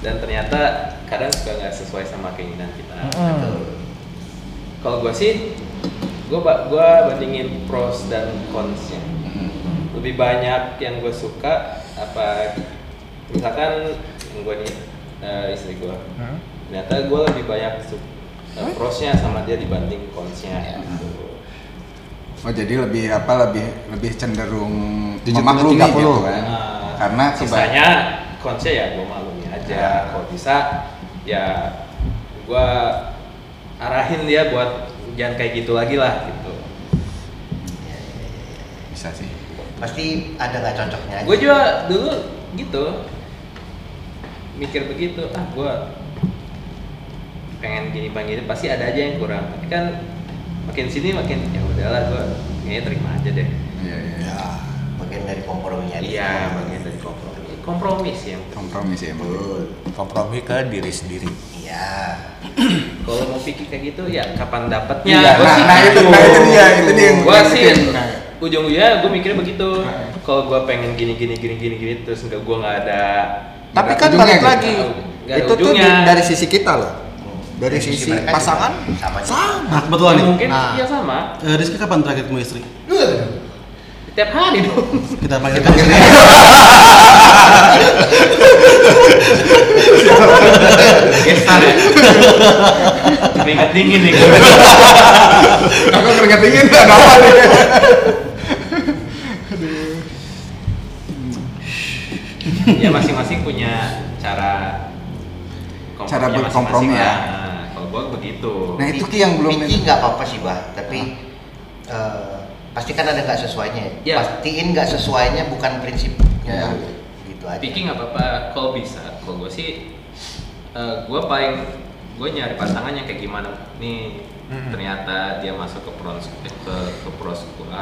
dan ternyata kadang suka nggak sesuai sama keinginan kita. Hmm. Kalau gue sih, gue gua bandingin pros dan consnya. Lebih banyak yang gue suka apa? Misalkan yang gue nih eh, istri gue, Hmm. ternyata gue lebih banyak su- eh, prosnya sama dia dibanding consnya. Gitu. Oh jadi lebih apa lebih lebih cenderung 70, memaklumi 30. gitu kan? Nah, Karena sisanya consnya ya gue maklumi aja. Ya. Kalau bisa ya gue arahin dia buat jangan kayak gitu lagi lah gitu. bisa sih. pasti ada nggak cocoknya Gue juga dulu gitu mikir begitu ah gue pengen gini pengen gini pasti ada aja yang kurang tapi kan makin sini makin ya udahlah gue kayaknya terima aja deh Iya iya. Ya. bagian dari komprominya iya bagian dari kompromi kompromi sih yang Kompromi sih emang. betul Kompromi ke diri sendiri. iya kalau mau pikir kayak gitu ya kapan Iya, dapatnya nah, Gua sih nah itu, nah itu dia, itu dia yang gua yang sih. Nah, ujung-ujungnya gue mikirnya begitu Nah. kalau gue pengen gini gini gini gini gini terus enggak gue nggak ada Tapi kan balik lagi. Itu tuh di- ujungnya. dari sisi kita loh. Dari Dari sisi sisi pasangan sama sama. Nah kebetulan Ya, nih, mungkin Nah. iya sama eh, Rizky kapan terakhir ketemu istri? tiap hari dong Kita panggil kan Gestar ya keringat dingin nih Aku keringat dingin ada apa nih? ya masing-masing punya cara Cara komprominya berkompromi ya. Gue begitu. Nah, itu Ki yang belum Piki nggak apa-apa sih bah. Tapi eh, pasti kan ada nggak sesuainya. Ya. pastiin nggak sesuainya bukan prinsipnya. Gitu aja. Piki nggak apa-apa. Kalau bisa kalau gue sih gue paling gue nyari pasangan yang kayak gimana. Nih Mm-mm. ternyata dia masuk ke pros ke ke pros gue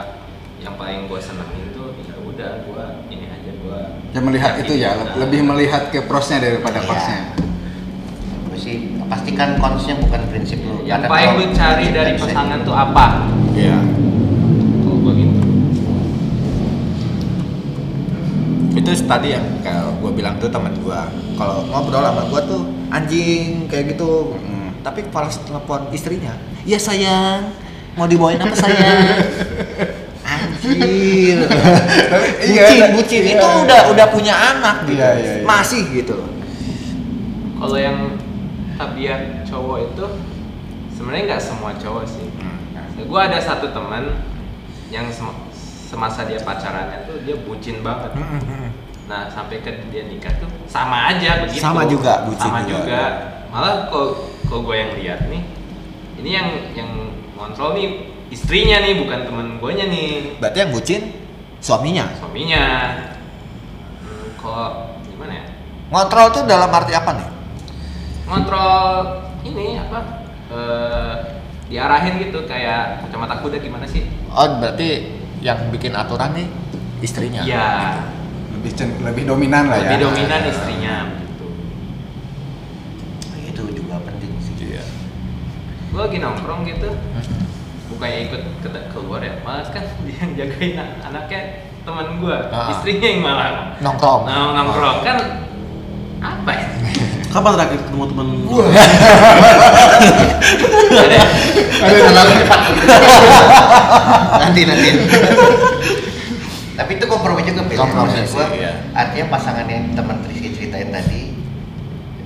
yang paling gue senengin tuh ya udah gue ini aja gue ya melihat itu ya, lebih melihat ke prosnya daripada Iya. konsnya. Gua sih pastikan konsnya bukan prinsip lu yang paling lu cari dari pasangan tuh apa Iya. kalau gitu Itu tadi yang kayak gue bilang tuh teman gue. Kalau ngobrol sama gue tuh anjing kayak gitu. Hmm. Tapi pas telepon istrinya, ya sayang, mau dibawain apa sayang? Anjir. iya, bucin, iya. bucin. Iya. Itu udah udah punya anak gitu. Iya, iya, iya. Masih gitu. kalau yang tabiat cowok itu sebenarnya nggak semua cowok sih. Gue ada satu teman yang sem- semasa dia pacarannya tuh dia bucin banget. Nah sampai ke dia nikah tuh sama aja begitu. Sama juga, bucin sama juga. juga. Malah kalau kalau gue yang lihat nih ini yang yang kontrol nih istrinya nih bukan temen gue nya nih. Berarti yang bucin suaminya. suaminya. Hmm, kalau gimana ya? Ngontrol tuh dalam arti apa nih? Ngontrol ini apa eh diarahin gitu kayak kacamata kuda gimana sih Oh, berarti yang bikin aturan nih istrinya. ya Lebih cen- lebih dominan lah lebih ya. dominan istrinya gitu itu juga penting sih Iya. gue lagi nongkrong gitu bukannya ikut ke keluar ya malah kan dia yang jagain an- anaknya teman gue Ah. istrinya yang malah Nongkrong. nah, nongkrong kan apa ya Kapan terakhir ketemu teman? Ada- nanti nanti Tapi itu kompromi juga Bel. Kompromi gua, sih, iya. Artinya pasangan yang teman Rizky ceritain tadi,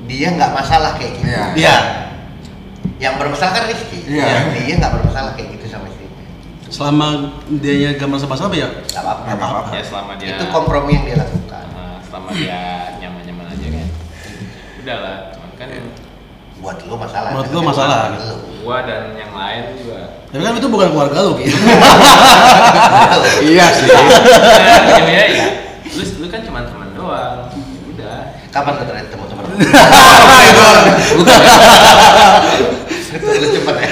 dia nggak masalah kayak gitu. Iya. Iya. Yang bermasalah kan Rizky. Iya. Yang dia nggak bermasalah kayak gitu sama istrinya. Selama dia ya Nggak apa-apa. Nggak apa-apa. ya selama dia Itu kompromi yang dia lakukan. uh, selama dia udahlah cuman kan Buat lu masalah. Buat Itu lu kan masalah. lu. gua dan yang lain juga Tapi kan itu bukan keluarga lu gitu. Iya sih. ya, ya, ya. lu lu kan cuma teman doang udah Kapan lu terakhir ketemu teman lu? Bukan. Lu cepet ya.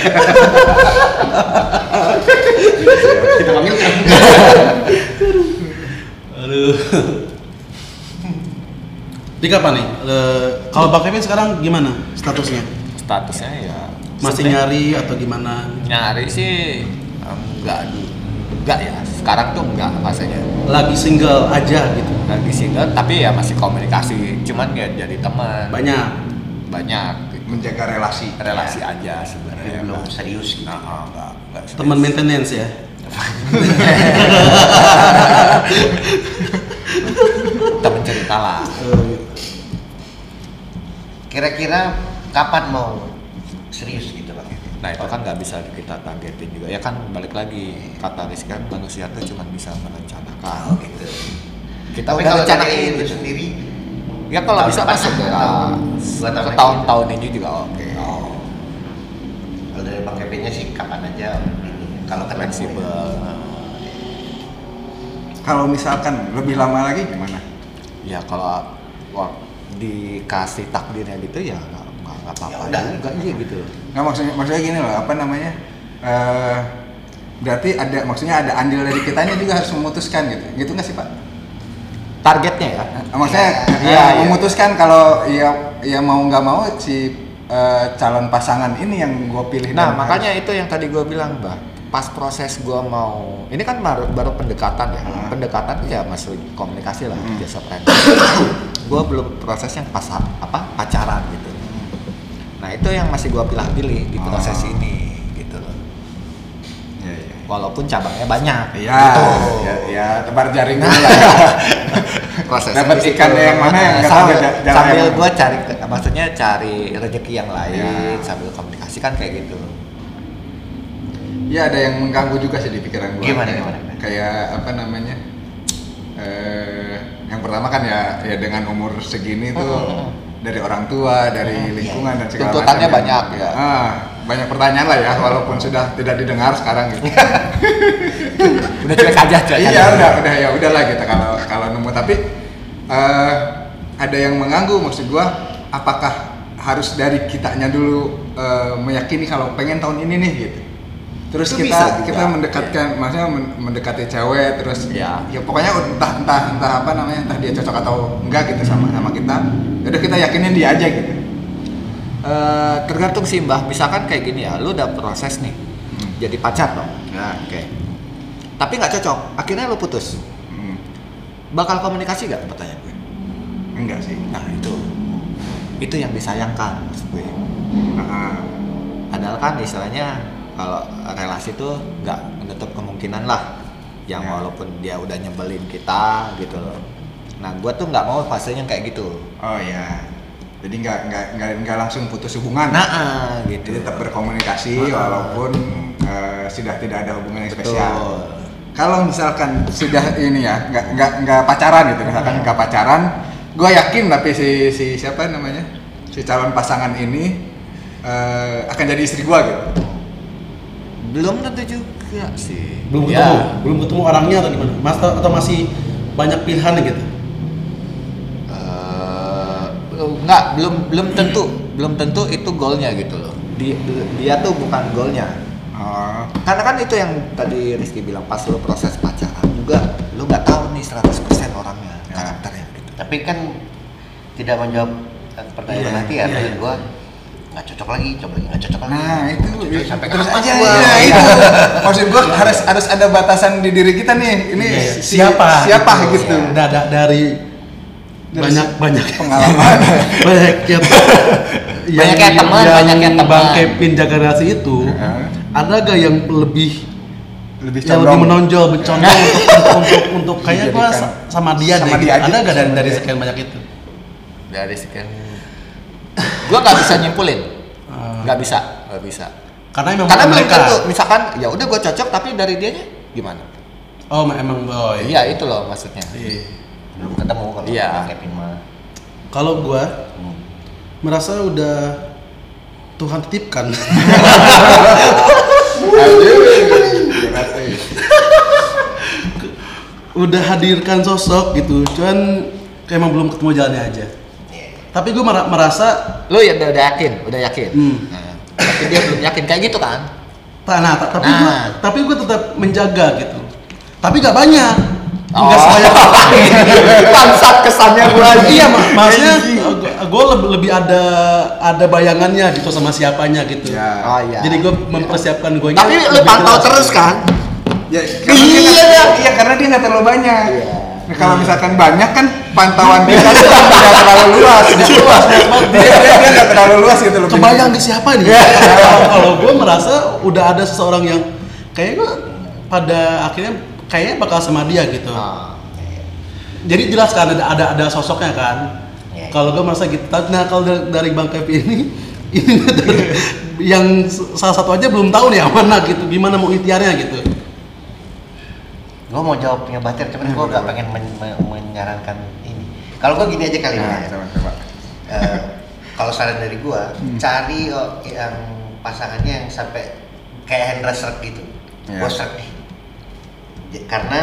Kita panggil kan. Aduh. Di kapan nih? Eh, kalau Bang Kevin sekarang gimana statusnya? statusnya ya Masih nyari atau gimana? nyari sih enggak enggak ya sekarang tuh enggak rasanya Lagi single aja gitu. lagi single tapi ya masih komunikasi cuman ya jadi teman Banyak. banyak gitu. Menjaga relasi. relasi aja sebenarnya Belum Enggak. serius gitu. Nah, oh, enggak, enggak serius. Teman maintenance ya. teman cerita lah Kira-kira kapan mau serius gitu bang? nah itu kan nggak bisa kita targetin juga ya kan balik lagi kata Rizky kan manusia tuh cuma bisa merencanakan Oh gitu. kita Tapi udah kalau rencanain gitu. sendiri, ya kalau tahun bisa masuk ya tahun lagi? tahun-tahun ini juga oke oh. Kalau dari bang Kevinnya sih kapan aja ini. Kalau fleksibel Kalau misalkan lebih lama lagi gimana? ya kalau wah, dikasih takdirnya gitu ya nggak apa-apa Ya juga iya gitu Nggak maksudnya maksudnya gini loh, apa namanya? Eh berarti ada maksudnya ada andil dari kitanya juga harus memutuskan gitu. Gitu nggak sih, Pak? targetnya ya Eh, Maksudnya ya, iya, iya. memutuskan kalau ya ya mau nggak mau si eh, calon pasangan ini yang gue pilih nah makanya itu yang tadi gue bilang mbak pas proses gue mau ini kan baru baru pendekatan ya Hmm. pendekatan ya masih komunikasi lah Hmm. jasa friend gue belum proses yang pas apa pacaran gitu nah itu yang masih gue pilih-pilih di proses Oh. ini gitu loh Iya, iya. walaupun cabangnya banyak Iya, gitu. ya, ya, tebar jaring dulu lah ya. prosesnya Dapat ikannya yang mana yang sambil, sambil gue cari maksudnya cari rezeki yang lain Ya. sambil komunikasi kan kayak gitu Iya ada yang mengganggu juga sih di pikiran gue. Gimana, gimana? Kayak apa namanya? Eh, yang pertama kan ya, ya dengan umur segini tuh Hmm. dari orang tua, dari lingkungan dan segala Tuntutannya macam banyak, ya. Ah, banyak pertanyaan lah ya, walaupun sudah tidak didengar sekarang gitu. udah cuek aja cuek iya aja. udah udah ya udahlah gitu kalau kalau nemu tapi eh, ada yang mengganggu maksud gua apakah harus dari kitanya dulu eh, meyakini kalau pengen tahun ini nih gitu terus Itu kita kita mendekatkan maksudnya men- mendekati cewek terus Iya. ya pokoknya entah entah entah apa namanya entah dia cocok atau enggak gitu sama sama kita Ya udah kita yakinin dia aja gitu. Eh, tergantung sih mbah. Misalkan kayak gini ya lu udah proses nih Hmm. jadi pacar dong. Nah oke. Tapi nggak cocok akhirnya lu putus. Hmm, bakal komunikasi gak pertanyaan gue. Enggak sih. Nah itu. Itu yang disayangkan maksud gue. Ah, padahal kan istilahnya kalau relasi tuh nggak menutup kemungkinan lah yang Ya. walaupun dia udah nyebelin kita gitu loh nah gue tuh nggak mau fasenya kayak gitu oh ya jadi nggak nggak nggak nggak langsung putus hubungan nah ah, gitu Jadi tetap berkomunikasi Ah. walaupun eh, sudah tidak ada hubungan yang Betul. spesial. Kalau misalkan sudah ini ya, nggak nggak nggak pacaran gitu, misalkan nggak pacaran, gue yakin tapi si si siapa namanya si calon pasangan ini eh, akan jadi istri gue gitu. Belum tentu juga sih Belum Ya. ketemu, belum ketemu orangnya atau gimana? Mas atau masih banyak pilihan gitu? Eh, nggak belum belum tentu belum tentu itu goalnya gitu loh dia, dia tuh bukan goalnya Oh, karena kan itu yang tadi Rizky bilang pas lo proses pacaran juga lo nggak tahu nih 100% orangnya Ya. karakternya gitu Tapi kan tidak menjawab pertanyaan Iya, nanti iya, artinya iya. gua nggak cocok lagi, coba lagi nggak cocok lagi. nah itu cocok, sampai terus aja gua? ya itu. Maksud gue harus harus ada batasan di diri kita nih. Ini Iya, si- siapa? Siapa gitu. gitu. Da- da- dari Dari banyak si- banyak pengalaman. banyak yang Banyak yang teman, banyak yang teman. Bang Kevin jaga relasi itu Heeh. ada gak yang lebih lebih yang lebih menonjol, bercondong untuk, untuk untuk untuk kayaknya gua sama dia sama deh. dia gitu. aja, Ada gak dari dari sekian banyak itu? Dari sekian gua nggak bisa nyimpulin. Nggak bisa, nggak bisa. Karena memang Karena belum mereka. tentu, misalkan ya udah gue cocok tapi dari dianya gimana? Oh emang oh, Iya iya. itu loh maksudnya. Iya. belum ketemu kalau Iya. Bang Kevin mah Kalau gua Hmm. merasa udah Tuhan titipkan. udah hadirkan sosok gitu, cuman kayak emang belum ketemu jalannya aja. Tapi gue merasa, Lu ya udah, udah yakin, udah yakin. hmm, Nah, tapi dia belum yakin kayak gitu kan? nah, ta- tapi Nah. gue, tapi gue tetap menjaga gitu. Tapi gak banyak, Oh. sebanyak Bangsat kesannya gua aja. iya mak maksudnya gue lebih, lebih ada ada bayangannya gitu sama siapanya gitu. Ya. Oh iya. Jadi gue mempersiapkan gue. tapi lu pantau terus kan? Ya, karena Iya, iya. iya karena dia nggak terlalu banyak. Iya. Nah, kalau misalkan banyak kan pantauan dia kan tidak terlalu luas. Gitu. dia dia dia nggak terlalu luas gitu loh. Kebayang di siapa nih? Kalau- Kalau gue merasa udah ada seseorang yang kayaknya gue pada akhirnya kayaknya bakal sama dia gitu. Ah. Jadi jelas kan ada ada, ada sosoknya kan. Iya. Kalau gue merasa gitu. Nah kalau dari, dari Bang Kevin ini ini dari- yang salah satu aja belum tahu nih mana gitu. Gimana mau ikhtiarnya gitu. Gue mau jawabnya Batir cuman gue gak pengen men- men- menyarankan ini kalau gue gini aja kali Nah, ya coba-coba. Eh, kalau saran dari gue Hmm. cari oh, yang pasangannya yang sampai kayak Hendra Srek gitu Iya. gue Srek nih karena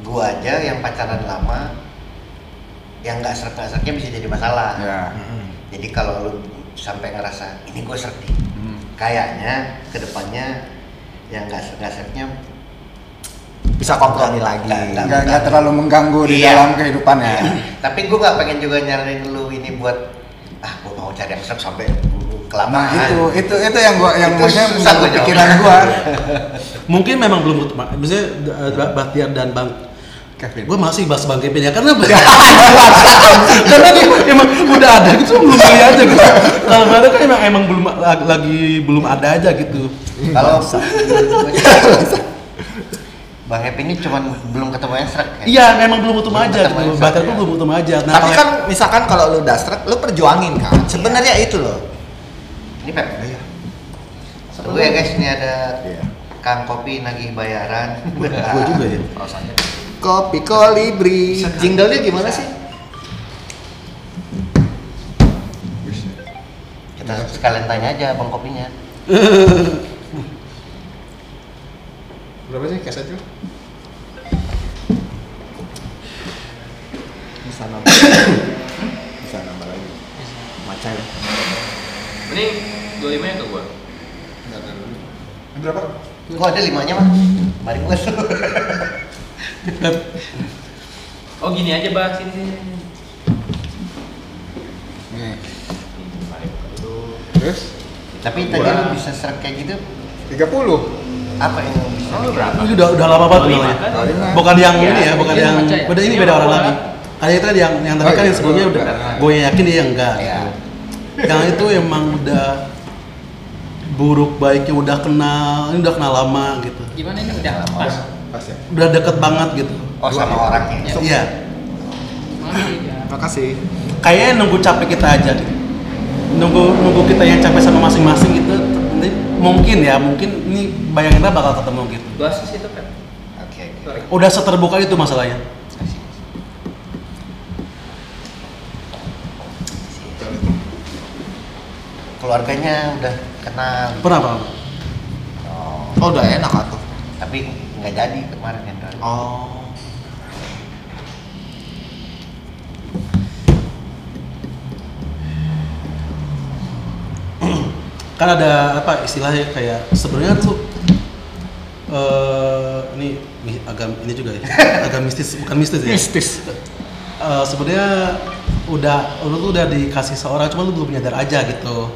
gue aja yang pacaran lama yang nggak srek nggak bisa jadi masalah Ya. jadi kalau lu sampai ngerasa ini gue srek nih Hmm. kayaknya ke depannya yang nggak sreknya Bisa kompromi lagi. Nggak- nggak- Nggak nggak terlalu mengganggu di Iya. dalam kehidupannya. Iya. Tapi gue gak pengen juga nyaranin lu ini buat ah gue mau cari yang srek sampai kelamaan. Nah itu itu itu yang gua yang maksudnya susah mengganggu gua pikiran gua. Mungkin memang belum ketemu. Misalnya uh, Bahtiar dan Bang Kevin. Gue masih bahas Bang Kevin ya karena karena dia emang udah ada gitu belum beli aja gitu. Kalau nggak ada kan emang emang belum lagi belum ada aja gitu. Kalau Bang Happy ini cuman belum ketemu yang srek ya? Iya, memang belum ketemu Belum aja ketemu gitu. srek, tuh ya. belum ketemu aja. Nah, Tapi kan misalkan kalau lu dastrek, lu perjuangin kan. Sebenarnya itu loh. Ini Pep. Iya. Tunggu ya guys, ini ada Iya. Kang Kopi nagih bayaran. gue juga ya. Rasanya. Kopi kolibri. Jinglenya gimana sih? Kita sekalian tanya aja Bang Kopinya. Berapa sih kasetnya? Bisa nambah. Bisa nambah lagi. Macam. Ini 25 ya ke gua. Nggak ada dulu. Ini berapa? Gua ada limanya mah. Mari gue. Oh gini aja bah sini sini. Terus Tapi tadi lu bisa srek kayak gitu 30. apa yang? Oh, berapa? Ini udah udah lama banget Oh, namanya. kan? Oh, lima. Bukan yang Iya, ini ya, bukan iya, yang baca ya. beda ini Ini beda orang lagi. Kayak itu kan yang yang tadi Oh, kan iya, yang sebelumnya udah enggak. gue yakin dia enggak. Iya. Yang itu emang udah buruk baiknya udah kenal, ini udah kenal lama gitu. Gimana ini udah pas? Pas ya. Udah deket banget gitu. Oh sama orangnya. Iya. Makasih ya. Makasih. Kayaknya nunggu capek kita aja gitu. Nunggu nunggu kita yang capek sama masing-masing gitu. Ini mungkin ya, mungkin ini bayangin kita bakal ketemu gitu. Bahas di situ kan. Oke. oke. Sorry. Udah seterbuka itu masalahnya. Keluarganya udah kenal. Pernah Pak? Oh, Oh udah enak atuh. tapi nggak jadi kemarin Hendra. Oh. kan ada apa istilahnya kayak sebenarnya tuh eh ini mi- agak ini juga ya agak mistis bukan mistis ya Mistis. Eh, sebenarnya udah lu tuh udah dikasih seorang cuma lu belum menyadar aja gitu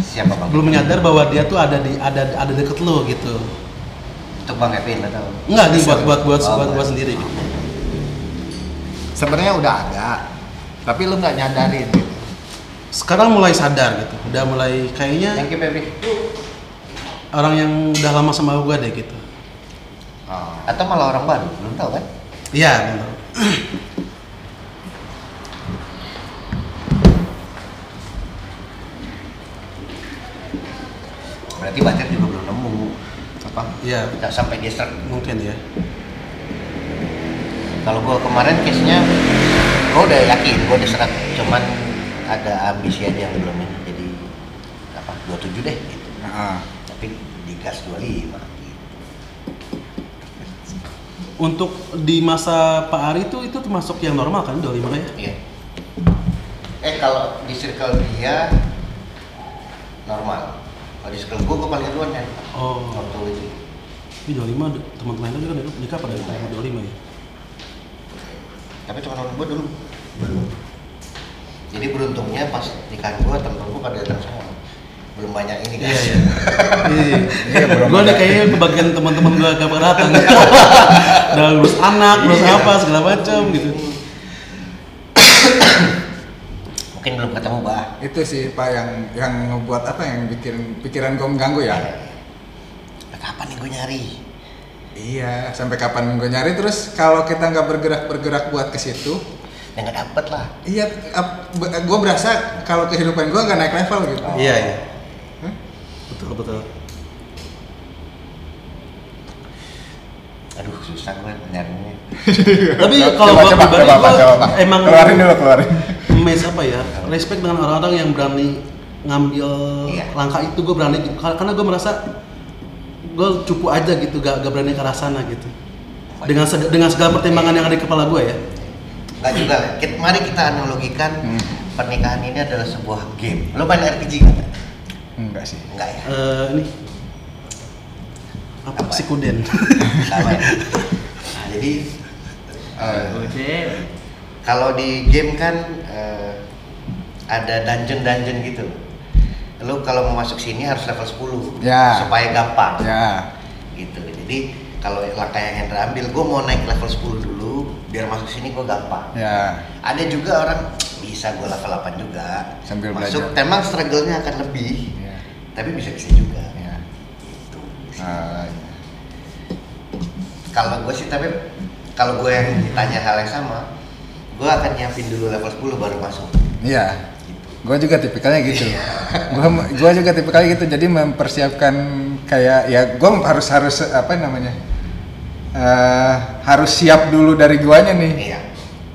Siapa bang? belum menyadar bahwa dia tuh ada di ada ada deket lu gitu Untuk bang Kevin atau? enggak nih buat buat buat Oh, buat, buat. sendiri gitu. Sebenarnya udah ada. Tapi lu nggak nyadarin gitu. sekarang mulai sadar gitu udah mulai kayaknya Thank you baby. orang yang udah lama sama gue deh gitu Oh. Atau malah orang baru, belum tahu kan? iya bener. Berarti Bacer juga belum nemu. Apa? iya Nggak sampai dia start. mungkin ya Kalau gua kemarin case-nya, gua udah yakin, gua udah serak. Cuman ada ambisi aja yang belum ini. Jadi apa? 27 deh gitu. Nah, Tapi digas 25 gitu. untuk di masa Pak Ari itu itu termasuk yang normal kan 25 ya Iya. Eh kalau di circle dia normal. Di circle gua, gua paling duluan kan. oh Waktu itu. ini 25 ada- teman-teman itu kan nikah pada umur 25 ya Tapi cuma orang gua dulu. Belum. Jadi beruntungnya pas nikahan gua temen gua pada datang semua. Belum banyak ini iya guys. iya iya Iya, belum gue nih ada. kayaknya kebagian teman-teman gue gak datang udah lulus anak lulus Iya. apa segala macam gitu Mungkin belum ketemu bah. itu sih Pak yang yang ngebuat apa yang bikin pikiran gue mengganggu ya. Nah, Kapan nih gue nyari? Iya, sampai kapan gue nyari terus kalau kita nggak bergerak-bergerak buat ke situ, Ya nggak dapet lah. iya gue berasa kalau kehidupan gue nggak naik level gitu. iya iya Hah? betul betul Aduh susah gue nyarinya. tapi kalau gue pribadi gue emang keluarin dulu keluarin. Mes apa ya respect dengan orang-orang yang berani ngambil Iya. langkah itu gue berani gitu. Kar- karena gue merasa gue cupu aja gitu gak, gak berani ke arah sana gitu dengan seg- dengan segala pertimbangan yang ada di kepala gue ya Nggak juga lah. Kit- Mari kita analogikan Hmm. pernikahan ini adalah sebuah game. Lo main RPG nggak? Enggak sih. Enggak ya. Eh, ini apa Apa? Sama ya. Nah, jadi Eh, Oke. Kalau di game kan eh, ada dungeon-dungeon gitu. Lo kalau mau masuk sini harus level 10 Ya. supaya gampang. ya. gitu jadi kalau langkah yang Hendra ambil gue mau naik level 10 dulu biar masuk sini gue gampang Ya. ada juga orang bisa gue level 8 juga Sambil masuk belajar. memang struggle-nya akan lebih Ya. tapi bisa bisa juga Ya. gitu iya. kalau gue sih tapi kalau gue yang ditanya hal yang sama gue akan nyiapin dulu level 10 baru masuk Iya. gitu Gue juga tipikalnya gitu. Gua gua juga tipikalnya gitu. Jadi mempersiapkan kayak ya gue harus harus apa namanya? eh harus siap dulu dari guanya nih. iya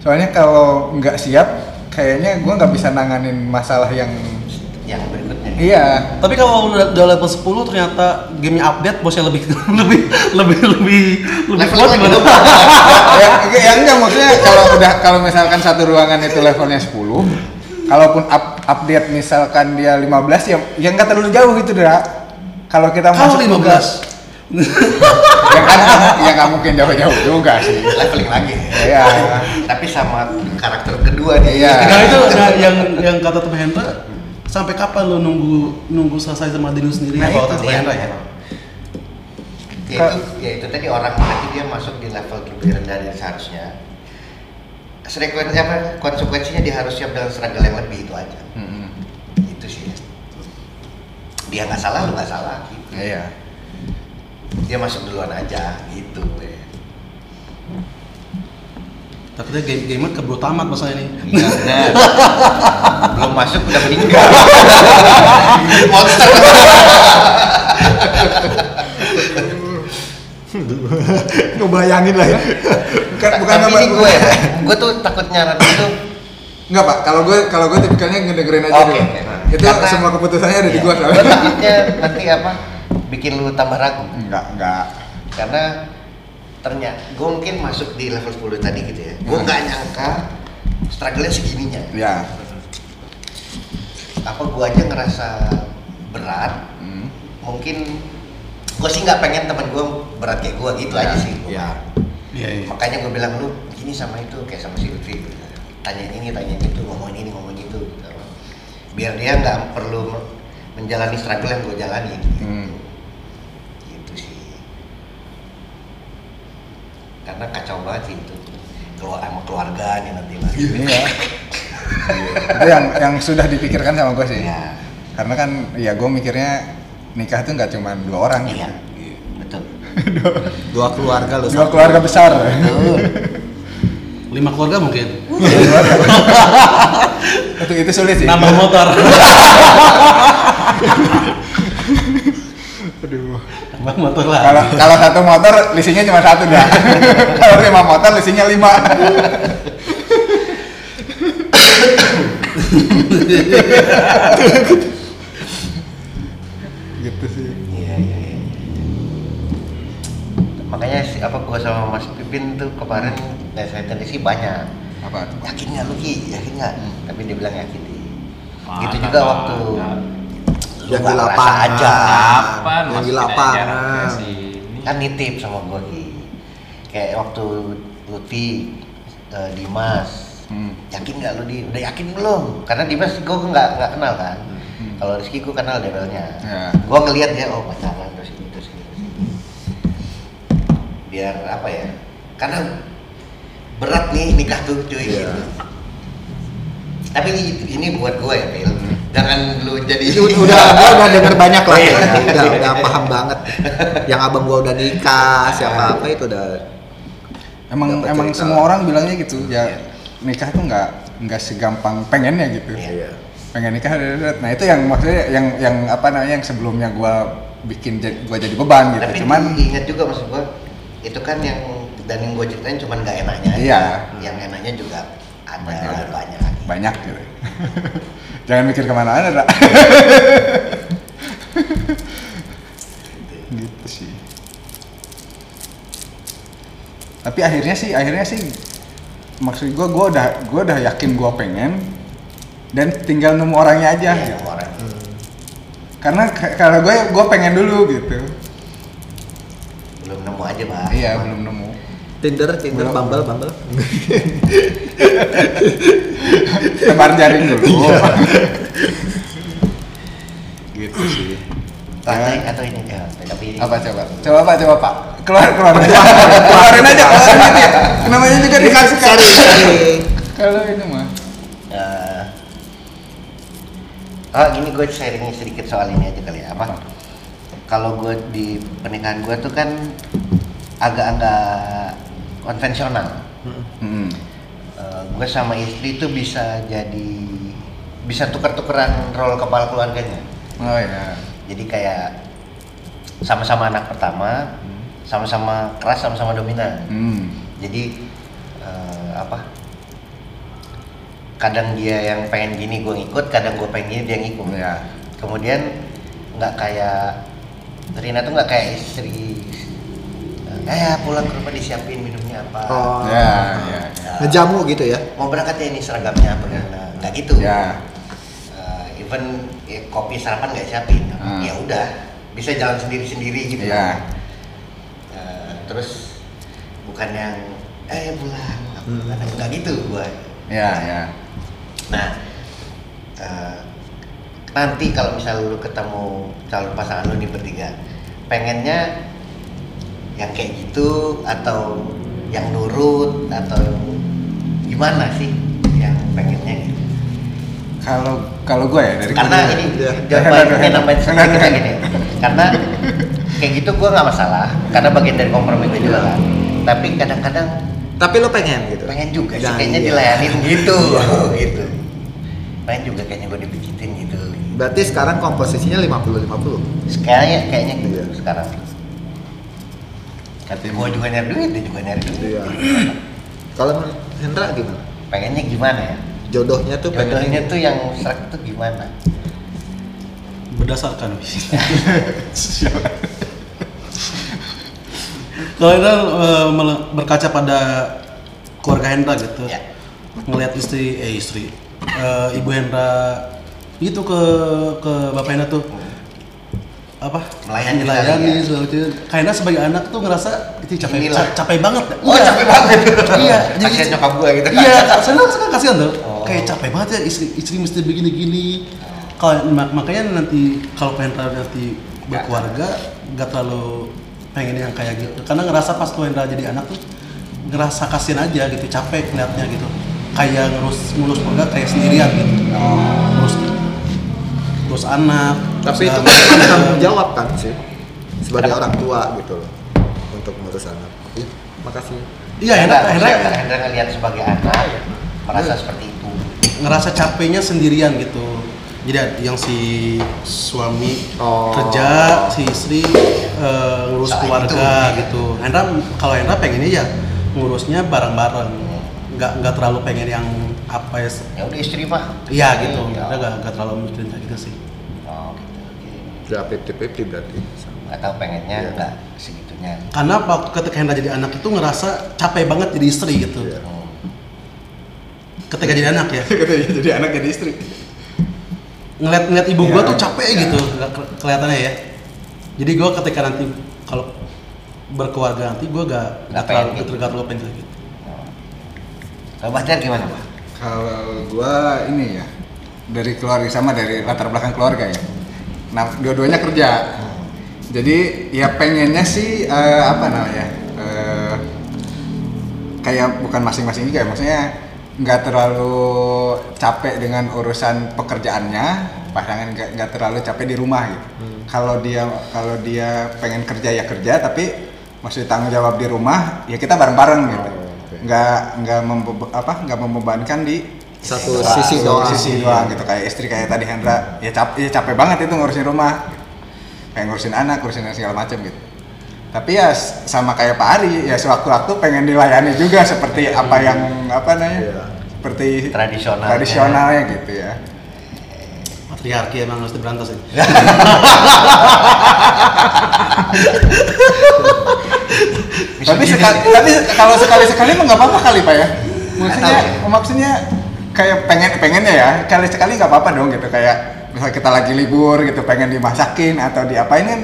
Soalnya kalau nggak siap, kayaknya gua nggak bisa nanganin masalah yang yang berikutnya iya. Tapi kalau udah, udah level 10 ternyata gamenya update bosnya lebih lebih lebih lebih lebih Level kuat gimana? dong. ya, ya enggak maksudnya kalau udah kalau misalkan satu ruangan itu levelnya 10 kalaupun up- update misalkan dia 15 ya ya nggak terlalu jauh gitu dah kalau kita Kalau masuk 15 ya kan ya nggak mungkin jauh-jauh juga sih leveling lagi Iya. tapi sama karakter kedua dia Iya. Nah itu nah, yang yang kata Temen Hendra sampai kapan lo nunggu nunggu selesai sama diri sendiri Nah, kalau kata dia. Hendra ya? Ya itu, ya itu tadi orang berarti dia masuk di level lebih rendah dari seharusnya. Frekuensi apa konsekuensinya dia harus siap dengan struggle yang lebih itu aja. Mm-mm. Itu sih. Dia nggak salah, lu nggak salah. Gitu. iya Dia masuk duluan aja, gitu. ya. Takutnya game gamer keburu tamat masa ini. Belum masuk udah meninggal. Monster. ngebayangin lah ya bukan bukan Tapi apa ini gue ya, gue tuh takut nyaran itu Enggak pak, kalau gue kalau gue tipikalnya ngedengerin aja dulu. oke. Itu Karena- semua keputusannya ada di Iya. gue Gue soalnya. takutnya nanti apa bikin lu tambah ragu. Enggak, enggak. karena ternyata gue mungkin masuk di level 10 tadi gitu ya gue Hmm. nggak nyangka struggle-nya segininya Ya. apa gue aja ngerasa berat Hmm. mungkin gue sih nggak pengen temen gue berat kayak gue gitu Ya, aja sih ya. Iya iya. makanya gue bilang lu gini sama itu kayak sama si Lutfi tanyain ini tanyain itu ngomongin ini ngomongin itu gitu. biar dia nggak perlu me- menjalani struggle yang gue jalani gitu. Hmm. gitu sih karena kacau banget sih itu keluar sama keluarga nih nanti lah Iya. itu yang yang sudah dipikirkan sama gue sih. ya Karena kan ya gue mikirnya nikah tuh nggak cuma dua orang gitu. Iya, betul. Dua keluarga lo. Dua keluarga besar. Betul. Lima keluarga mungkin. itu itu sulit sih. Nambah motor. Motor lah. Kalau kalau satu motor lisinya cuma satu dah. kalau lima motor lisinya lima. gitu sih. Iya, iya, iya. Makanya si apa gua sama Mas Pipin tuh kemarin ya saya tadi sih banyak. Apa? Yakin nggak lu Ki? Yakin nggak? Tapi dia bilang yakin gitu juga waktu. Yang di lapangan. aja. Kapan Yang di lapangan. Kan nitip sama Ki. Kayak waktu Lutfi, eh, Dimas, Hmm. yakin nggak lu di? Udah yakin belum? Karena Dimas gua nggak nggak kenal kan. Hmm. Kalau Rizky gua kenal debelnya. Ya. Gua ngelihat dia oh pacaran terus ini terus ini. terus ini. Biar apa ya? Karena berat nih nikah tuh cuy Iya. gitu. Tapi ini, ini buat gua ya, Pil. Jangan lu jadi udah gua udah denger banyak lah ya. Iya. udah udah paham banget yang abang gua udah nikah siapa apa itu udah Emang Dapat emang cerita. semua orang bilangnya gitu ya nikah tuh nggak nggak segampang pengennya gitu. Iya. Pengen nikah, nah itu yang maksudnya yang yang apa namanya yang sebelumnya gua bikin gua jadi beban gitu. Tapi Cuman ingat juga maksud gua itu kan yang dan yang gua ceritain cuman gak enaknya aja. Iya. Yang enaknya juga ada Banyak. banyak, banyak gitu. Jangan mikir ke mana-mana, Ra. gitu sih. Tapi akhirnya sih, akhirnya sih maksud gua gua udah gua udah yakin gua pengen dan tinggal nemu orangnya aja. Gitu. orang. Karena k- kalau gue gue pengen dulu gitu. Belum nemu aja, Bang. Iya, belum nemu. Tinder Tinder Belum. Bumble Bumble. Tebar jaring dulu. gitu sih. Atau, Ya. atau ini ya, tapi apa coba? Coba pak coba pak? Keluar keluar. Keluarin aja keluarin aja. Namanya juga dikasih sharing sharing kalau ini mah. Eh, ah gini gue sharing sedikit soal ini aja kali ya. Apa? Kalau gue di pernikahan gue tuh kan agak-agak konvensional. Hmm. Eh, gue sama istri tuh bisa jadi bisa tuker-tukeran role kepala keluarganya. Oh ya jadi kayak sama-sama anak pertama sama-sama keras sama-sama dominan. Hmm. jadi eh, apa? Kadang dia yang pengen gini gue ngikut kadang gue pengen gini dia ngikut. Ya kemudian nggak kayak Rina tuh nggak kayak istri eh, ya pulang ke rumah disiapin minumnya apa. Oh. Ya ya ngejamu gitu ya? Mau berangkat ya ini seragamnya apa gimana? Nggak gitu. Ya. Eh, even ya, kopi sarapan nggak siapin. Hmm. ya udah bisa jalan sendiri sendiri gitu. Ya. Eh, terus bukan yang eh pulang. Hmm. nggak gitu gua. Ya ya. Nah eh, nanti kalau misal lu ketemu calon pasangan lu nih bertiga pengennya yang kayak gitu atau yang nurut atau gimana sih yang pengennya gitu? Kalau kalau gue ya dari karena ini jawaban yang nambahin sedikit Enak, kayak gini. Karena kayak gitu gua nggak masalah karena bagian dari kompromi gue juga kan. Tapi kadang-kadang tapi lo pengen gitu? Pengen juga sih kayaknya iya. dilayanin gitu. Iya. gitu. Pengen juga kayaknya gue dipijitin gitu. Berarti sekarang komposisinya 50 50 kayaknya kayaknya gitu Iya. sekarang Katanya gue juga nyari duit dia juga nyari duit. Iya. kalau menurut Hendra gimana? Pengennya gimana ya? Jodohnya tuh jodohnya tuh yang serak tuh gimana? Berdasarkan. Kalau kita eh, berkaca pada keluarga Hendra gitu ya. ngelihat istri eh istri eh, ibu Hendra itu ke ke bapak Hendra tuh apa? Melayani melayani ya. segala macam. Karena sebagai anak tuh ngerasa itu capek Inilah. ca- capek banget. Oh capek banget. Iya. Kasihan nyokap gue gitu. Kan iya. Saya saya kasihan tuh. Oh. kayak capek banget ya istri istri mesti begini gini kalau mak- makanya nanti kalau pengen nanti berkeluarga nggak terlalu pengen yang kayak gitu. Karena ngerasa pas tuh Hendra jadi anak tuh ngerasa kasihan aja gitu capek ngeliatnya gitu. Kayak ngurus ngurus keluarga kayak sendirian gitu. Ngurus ngurus anak Tapi itu kan tanggung jawab kan sih sebagai orang tua gitu loh untuk ngurus anak. Ih, makasih. Iya, Hendra, Hendra, Hendra Hendra, Hendra ngelihat sebagai anak merasa seperti itu. ngerasa capeknya sendirian gitu. Jadi yang si suami Oh. kerja, si istri eh, ngurus Salah keluarga itu. gitu. Hendra kalau Hendra pengennya ya ngurusnya bareng-bareng. Nggak nggak terlalu pengen yang apa ya. Ya udah istri mah. Iya gitu. Ya. Hendra nggak nggak terlalu mikirin kayak gitu sih. Oh, gitu. oke. Ya 50-50 berarti. Atau pengennya Iya. enggak segitunya. Karena waktu ketika Hendra jadi anak itu ngerasa capek banget jadi istri gitu. Iya. Hmm. Ketika jadi anak ya. Katanya jadi anak jadi istri. ngeliat ngeliat ibu gua Iya. tuh capek gitu nggak ke- kelihatannya ya jadi gua ketika nanti kalau berkeluarga nanti gua gak, Nggak gak terlalu pengen gitu. terlalu pengen gitu Kalau Bahtiar gimana, Pak? Kalau gua ini ya dari keluarga sama dari latar belakang keluarga ya. Nah, dua-duanya kerja. Jadi ya pengennya sih eh, apa namanya? eh, kayak bukan masing-masing juga ya, maksudnya nggak terlalu capek dengan urusan pekerjaannya, pasangan nggak terlalu capek di rumah gitu. Kalau dia kalau dia pengen kerja ya kerja, tapi masih tanggung jawab di rumah, ya kita bareng-bareng gitu. Oh. Nggak nggak membe- apa nggak membebankan di Satu doang, sisi doang. sisi doang gitu. Kayak istri kayak tadi Hendra ya capek ya capek banget itu ngurusin rumah. Kayak ngurusin anak ngurusin segala macam gitu. Tapi ya sama kayak Pak Ari ya sewaktu-waktu pengen dilayani juga seperti apa yang apa namanya Iya. seperti Tradisionalnya. tradisionalnya gitu ya. Patriarki emang harus diberantas ya tapi sekali tapi kalau sekali sekali mah nggak apa-apa kali Pak ya. Maksudnya maksudnya kayak pengen pengennya ya kali sekali nggak apa-apa dong gitu kayak misalnya kita lagi libur gitu pengen dimasakin atau diapain kan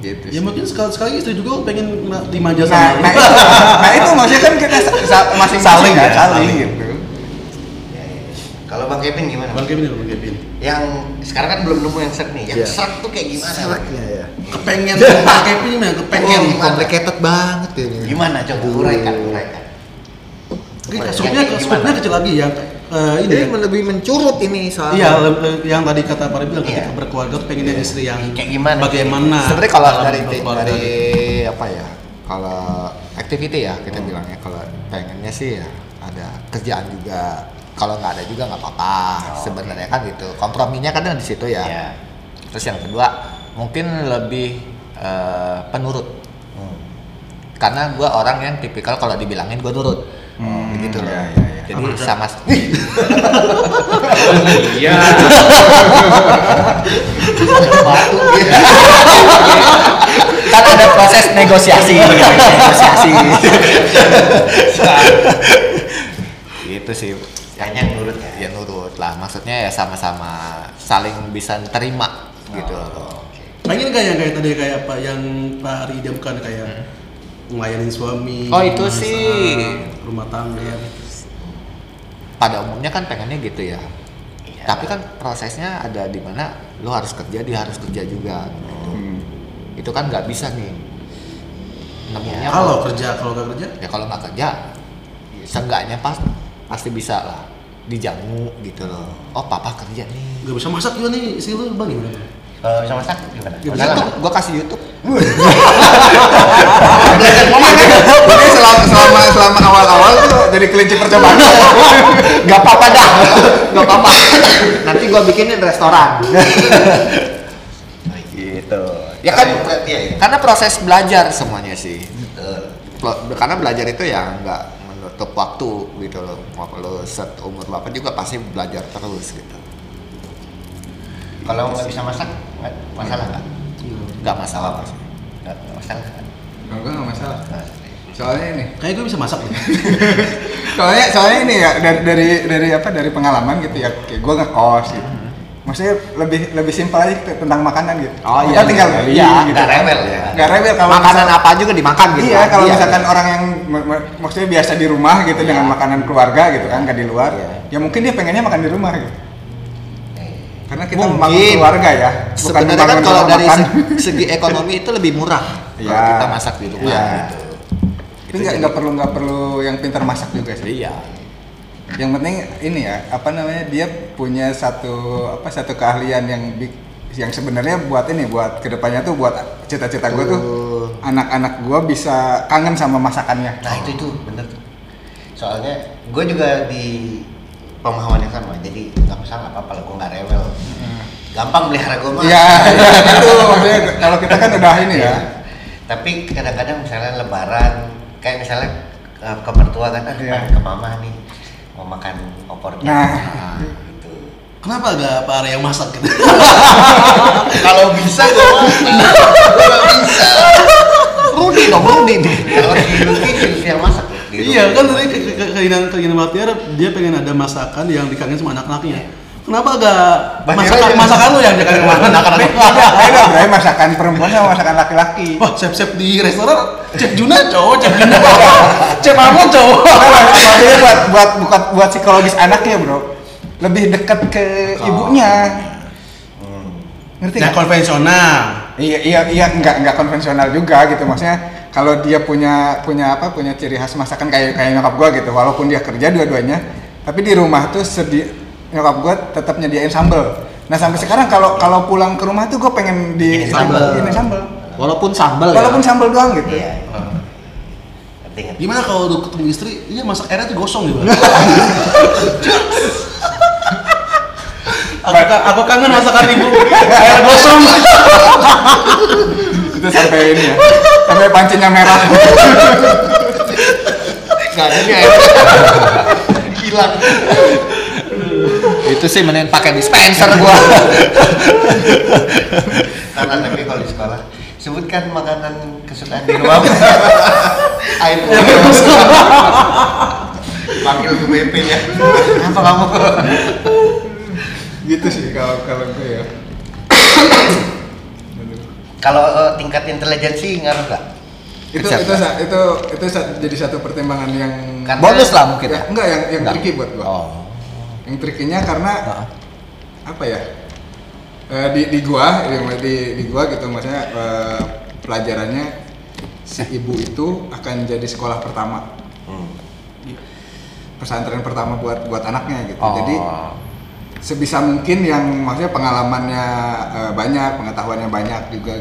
gitu ya mungkin sekali sekali istri juga pengen dimanja nah, sama lu. nah, itu, nah itu maksudnya kan kita sa- sa- masing-masing Saling kan, ya, saling saling. gitu Ya, ya. Kalau Bang Kevin gimana? Bang Kevin ya, Bang Kevin Yang sekarang kan belum nemu yang seret nih. Yang Iya. seret tuh kayak gimana? Seraknya ya. kepengen Bang Kevin gimana kepengen Oh, complicated banget ini. Gimana coba uraikan, uraikan. Kayak scope-nya gimana? kecil lagi yang eh, ini Ini ya. lebih mencurut ini soalnya. Iya, yang tadi kata Pak bilang Iya. ketika berkeluarga tuh pengen jadi istri yang Kayak gimana? bagaimana Sebenarnya kalau dari dari gitu. apa ya? Kalau activity ya kita bilangnya kalau pengennya sih ya ada kerjaan juga. Kalau nggak ada juga nggak apa-apa. Oh, Sebenarnya kan gitu. Komprominya kadang di situ ya. Iya. Terus yang kedua mungkin lebih eh, penurut. Hmm. Karena gua orang yang tipikal kalau dibilangin gua nurut. Hmm, gitu loh. iya, iya, iya. Jadi sama Iya. Batu gitu. kan ada proses negosiasi negosiasi itu sih Kayaknya nurut ya. ya nurut lah maksudnya ya sama-sama saling bisa terima gitu Oh, loh oke. pengen kayak yang kayak tadi kayak apa yang Pak Ari idamkan kayak ngelayanin suami. Oh, itu sih. rumah tangga pada umumnya kan pengennya gitu ya Iya. tapi kan prosesnya ada di mana lo harus kerja dia harus kerja juga gitu. Hmm. itu kan nggak bisa nih nemunya kalau kerja kalau gak kerja ya kalau nggak kerja seenggaknya pas pasti bisa lah dijamu gitu loh oh papa kerja nih gak bisa masak juga nih istri lu bang gimana Kalau bisa masak gimana? Ya, Masalah YouTube, gua kasih YouTube. Jadi selama selama selama awal-awal tuh jadi kelinci percobaan. Gak apa-apa dah, gak apa-apa. Nanti gua bikinin restoran. Gitu. Ya kan, Berarti ya, ya. karena proses belajar semuanya sih. Karena belajar itu ya nggak menutup waktu gitu loh. Mau lo set umur berapa juga pasti belajar terus gitu. Kalau nggak bisa masak, nggak masalah nggak? Nggak masalah. Nggak nggak masalah kan? Kalau gue nggak masalah. Soalnya ini, kayak gue bisa masak ya soalnya soalnya ini ya dari dari dari apa dari pengalaman gitu ya. Kayak gue ngekos gitu. Maksudnya lebih lebih simpel aja gitu, tentang makanan gitu. Oh, Kita iya, tinggal iya, beli iya, gitu. nggak rewel ya. Nggak rewel kalau Makanan misal- apa juga dimakan gitu. Iya, kan? kalau misalkan orang yang maksudnya biasa di rumah gitu dengan makanan keluarga gitu kan, nggak di luar, Iya. ya mungkin dia pengennya makan di rumah gitu. Karena kita Mungkin. membangun keluarga ya, bukan Sebenarnya kan kalau dari makan. se- segi ekonomi itu lebih murah kalau Iya. kita masak di rumah Iya. gitu. Tapi nggak nggak perlu nggak perlu yang pintar masak juga sih. Iya. Yang penting ini ya, apa namanya dia punya satu apa satu keahlian yang yang sebenarnya buat ini buat ke depannya tuh buat cita-cita gue tuh anak-anak gue bisa kangen sama masakannya Nah itu tuh bener. Soalnya gue juga di pemahaman yang sama. Jadi nggak masalah apa-apa lah gue nggak rewel. Gampang melihara gue mah. Iya, iya gitu. Maksudnya kalau kita kan udah ini ya. Tapi kadang-kadang misalnya lebaran, kayak misalnya eh, ke mertua kan, ah, Iya. ke mama nih mau makan opornya. Nah. gitu. Kenapa gak Pak Arya yang masak gitu? Kalau bisa gue masak, gue nggak bisa. Rudi dong, Rudi nih. Kalau Lucky yang masak. Di iya kan tadi ke- ke- ke- keinginan keinginan Batiar dia pengen ada masakan yang dikangen sama anak-anaknya. Kenapa gak masakan masakan lu yang dikangen sama anak-anak? Beda bro, masakan perempuan sama masakan laki-laki. Wah, chef-chef di restoran, chef Juna cowok, chef Juna chef Amon cowok. Maksudnya buat buat buat buat psikologis anaknya bro, lebih dekat ke ibunya. Ngerti Yang nggak? konvensional. Iya iya iya nggak nggak konvensional juga gitu maksudnya kalau dia punya punya apa punya ciri khas masakan kayak kayak nyokap gua gitu walaupun dia kerja dua-duanya tapi di rumah tuh sedi nyokap gua tetap nyediain sambel. Nah sampai sekarang kalau kalau pulang ke rumah tuh gua pengen di Ini sambel. ini sambel. Walaupun sambal Walaupun ya. sambel doang gitu. Iya. Gimana kalau udah ketemu istri, iya masak airnya tuh gosong gitu. aku, aku kangen masakan ibu, air gosong. Itu sampai ini ya. Sampai pancinya merah. Nggak ada nih air. Hilang. Itu sih mending pakai dispenser gua. Karena tapi kalau di sekolah sebutkan makanan kesukaan di rumah. Air. Panggil ke BP nya. Apa kamu? gitu sih kalau kalau gue ya. Kalau eh, tingkat intelijensi ngaruh nggak? itu itu itu itu sa- jadi satu pertimbangan yang Karena- Bonus lah mungkin Ya, ya. enggak yang yang Enggak. tricky buat gua. Oh. Yang trikinya karena Heeh. apa ya? Eh, di di gua di di gua gitu maksudnya eh, pelajarannya si ibu itu akan jadi sekolah pertama Hmm. pesantren pertama buat buat anaknya gitu. Oh. Jadi sebisa mungkin yang maksudnya pengalamannya eh, banyak, pengetahuannya banyak juga.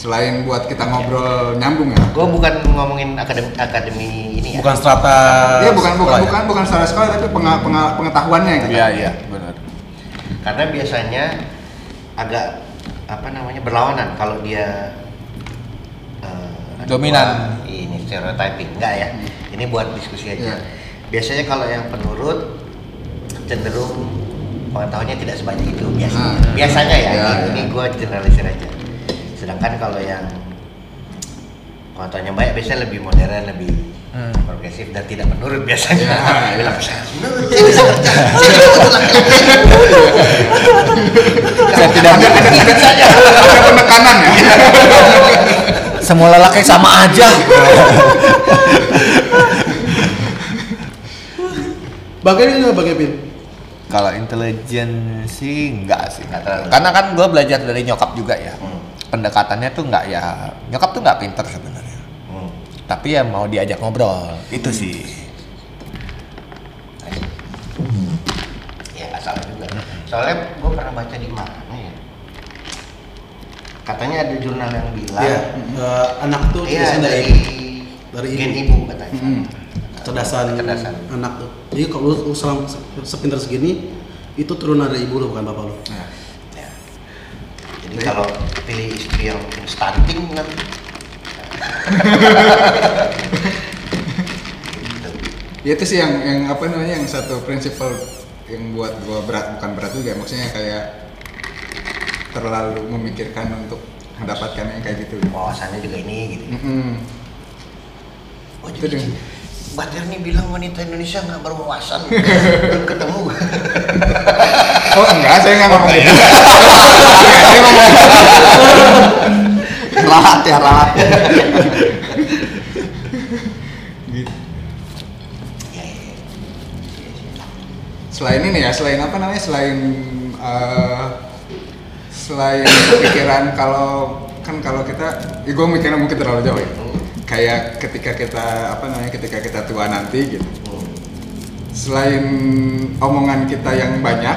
Selain buat kita ngobrol nyambung ya. Gue bukan ngomongin akademi akademi ini ya. Bukan strata. Iya bukan bukan sekolah ya? bukan bukan secara sekolah tapi penga- penga- pengetahuannya gitu. Iya iya benar. Karena biasanya agak apa namanya berlawanan kalau dia eh, ada Dominan. ini stereotyping enggak ya. Ini buat diskusi aja. Iya. Biasanya kalau yang penurut cenderung pengetahuannya tidak sebanyak itu biasanya. Hmm. Biasanya ya. Iya, ini iya. ini gue generalisir aja. Sedangkan kalau yang pengetahuannya banyak biasanya lebih modern, lebih Hmm. progresif dan tidak menurut biasanya. Iya, iya. Bilang saya tidak ada ada saja. Ada penekanan ya. semua lelaki sama aja. Bang Kevin? Kalau intelijen sih enggak sih. Nggak terlalu. Karena kan gue belajar dari nyokap juga ya. Hmm. Pendekatannya tuh nggak ya nyokap tuh nggak pinter sebenarnya. Hmm. Tapi ya mau diajak ngobrol itu sih. Ya nggak salah juga. Soalnya gue pernah baca di mana ya. Katanya ada jurnal yang bilang. Iya, eh, anak tuh Iya dari dari dari gen ibu. ibu katanya. Hmm. kecerdasan, Kecerdasan. anak tuh. Jadi kalau lu, selang- se- sepintar segini, itu turunan dari ibu lu bukan bapak lu. Nah, Ya. Jadi kalau pilih istri yang stunting. Gitu. ya itu sih yang yang apa namanya yang satu prinsipal yang buat gua berat bukan berat juga maksudnya kayak terlalu memikirkan untuk mendapatkan yang kayak gitu. Wawasannya juga ini gitu. Mm-mm. Oh, Itu Batir nih bilang wanita Indonesia nggak berwawasan. Belum ketemu. Oh enggak, saya nggak ngomong gitu. Rahat ya rahat. Gitu. Ya, ya, ya. Selain ini ya, selain apa namanya? Selain eh, selain kepikiran kalau kan kalau kita, ya gue mikirnya mungkin terlalu jauh ya. Kayak ketika kita apa namanya? Ketika kita tua nanti gitu. Hmm. Selain omongan kita yang banyak,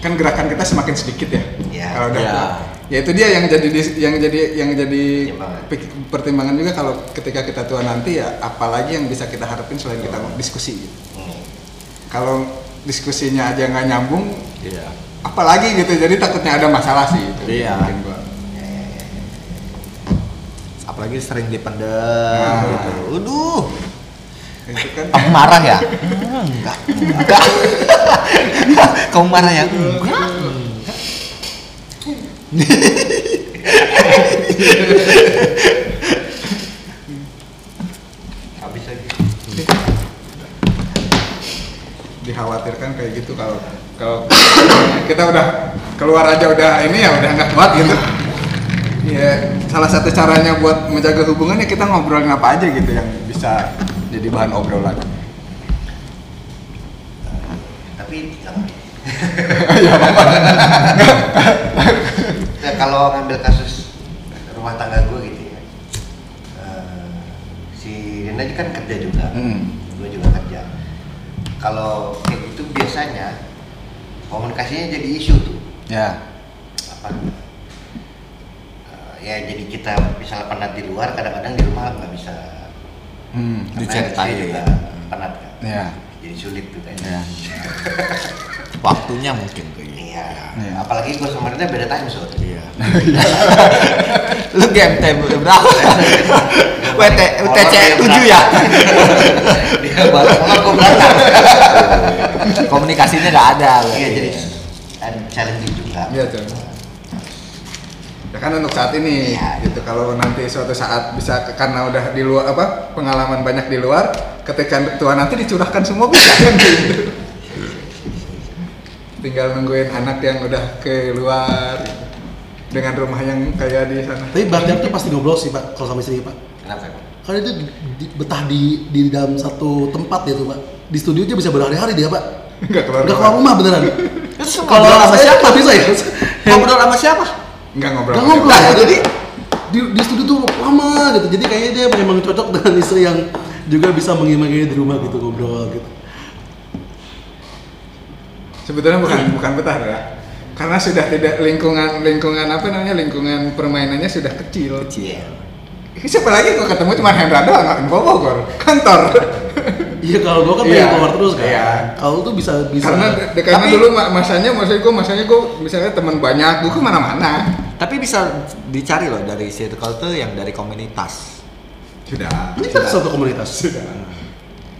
kan gerakan kita semakin sedikit ya. Ya. Kalau udah Ya. tua. Ya itu dia yang jadi yang jadi yang jadi Pertimbangan. pertimbangan juga kalau ketika kita tua nanti ya apalagi yang bisa kita harapin selain kita diskusi gitu. Hmm. Kalau diskusinya aja nggak nyambung, Iya. apalagi gitu. Jadi takutnya ada masalah sih itu. Iya. Mungkin gua. Apalagi sering dipendem Nah. gitu. Waduh. Itu kan Kamu marah ya? Enggak. Enggak. Kamu marah ya? Enggak. Habis lagi. dikhawatirkan kayak gitu kalau kalau kita udah keluar aja udah ini ya udah nggak kuat gitu ya salah satu caranya buat menjaga hubungan ya kita ngobrolin apa aja gitu yang bisa jadi bahan obrolan Tapi ya, kalau ngambil kasus rumah tangga gue gitu ya. eh, si Rina kan kerja juga. Hmm. Gue juga kerja. Kalau kayak gitu biasanya komunikasinya jadi isu tuh. ya apa ya jadi kita misalnya penat di luar kadang-kadang di rumah nggak bisa hmm. Diceritain istri juga ya. penat kan ya jadi sulit tuh Ya. kayaknya Waktunya mungkin tuh. iya Iya. apalagi gue Rina beda time zone Iya. Lu GMT berapa? WT UTC 7 ya? dia baru pulang gue Komunikasinya nggak ada. iya jadi challenging juga Iya tuh. Ya kan untuk saat ini Iya. gitu kalau nanti suatu saat bisa karena udah di luar apa pengalaman banyak di luar ketika tua nanti dicurahkan semua bisa kan gitu. Tinggal nungguin anak yang udah ke luar gitu. dengan rumah yang kayak di sana. Tapi Bang tuh pasti ngobrol sih Pak, kalau sama istri Pak. kenapa? Karena itu di- betah di di dalam satu tempat dia tuh Pak. Di studio aja bisa berhari-hari dia Pak. Enggak keluar. Udah keluar rumah beneran. Kalau sama saya siapa? nggak bisa ya. Ngobrol sama siapa? Enggak ngobrol. Gak sama ngobrol ya, jadi di, di studio tuh lama gitu. Jadi kayaknya dia memang cocok dengan istri yang juga bisa mengimbangi di rumah gitu ngobrol gitu. Sebetulnya bukan bukan betah ya. Karena sudah tidak lingkungan lingkungan apa namanya lingkungan permainannya sudah kecil. Iya. Siapa lagi gua ketemu cuma Hendra doang, nggak Bogor, kantor. Iya kalau gua kan pengen keluar terus kan. Iya. Kalau tuh bisa bisa. karena karena Tapi- dulu ma- masanya maksudnya gua masanya gua misalnya teman banyak, gua ke mana-mana. Tapi bisa dicari loh dari circle tuh yang dari komunitas. Sudah. ini kan satu komunitas. Sudah.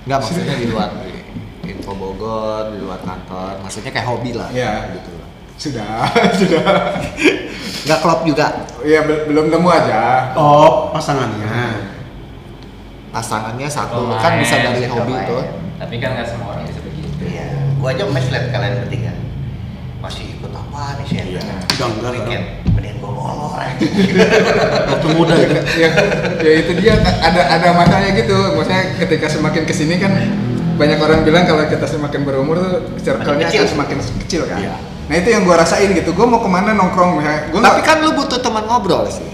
Enggak maksudnya di luar info Bogor, di luar kantor. Maksudnya kayak hobi lah. Iya. Gitu. Sudah, sudah. Enggak klop juga. Iya bel- belum temu aja. Oh pasangannya. Pasangannya satu kan bisa dari hobi tuh. Tapi kan nggak semua orang bisa begitu. Iya, gua aja mes liat kalian bertiga masih ikut apa nih sih? Iya. Udah enggak Weekend, mending gua molor aja. Waktu muda itu. ya, ya itu dia ada ada makanya gitu. Maksudnya ketika semakin ke sini kan banyak orang bilang kalau kita semakin berumur tuh circle-nya akan semakin kecil kan. Iya. Nah itu yang gua rasain gitu. Gua mau ke mana nongkrong misalnya. Gua Tapi nggak- kan lu butuh teman ngobrol sih.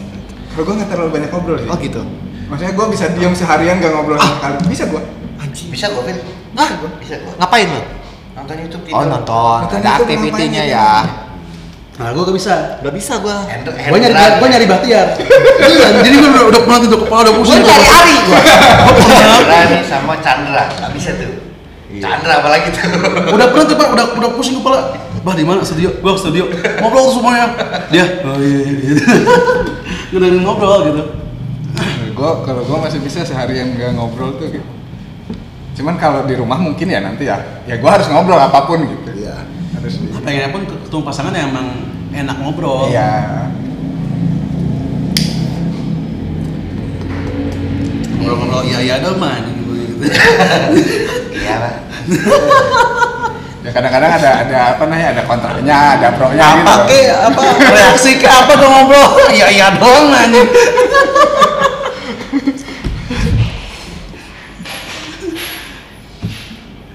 kalau gua nggak terlalu banyak ngobrol sih. Oh gitu. Maksudnya gua bisa diam seharian gak ngobrol sama sekali. Bisa gua. Anjing. Bisa gua, Phil? Hah? Bisa gua. Ngapain lu? Nonton YouTube Oh tidur. nonton. Nonton Ada aktivitinya ya. Nah gua gak bisa. Gak bisa gua. Gua nyari gua nyari Bahtiar. Iya, jadi gua udah udah penat itu kepala udah pusing. Gua nyari Ari nih sama Chandra, nggak bisa tuh. Iya. Chandra apalagi tuh. udah pernah tuh pak udah udah pusing kepala bah di mana studio gua ke studio ngobrol semuanya dia oh iya iya gitu udah ngobrol gitu Gua kalau gua masih bisa seharian gak ngobrol tuh gitu. Cuman kalau di rumah mungkin ya nanti ya. Ya gua harus ngobrol apa pun gitu. Iya. Pengennya pun ketemu pasangan yang emang enak ngobrol Iya. ngobrol-ngobrol iya iya dong man gitu Iya lah. Ya kadang-kadang ada ada apa namanya ada kontraknya, ada pro-nya gitu. apa ke apa reaksi ke apa tuh ngobrol iya iya dong anjing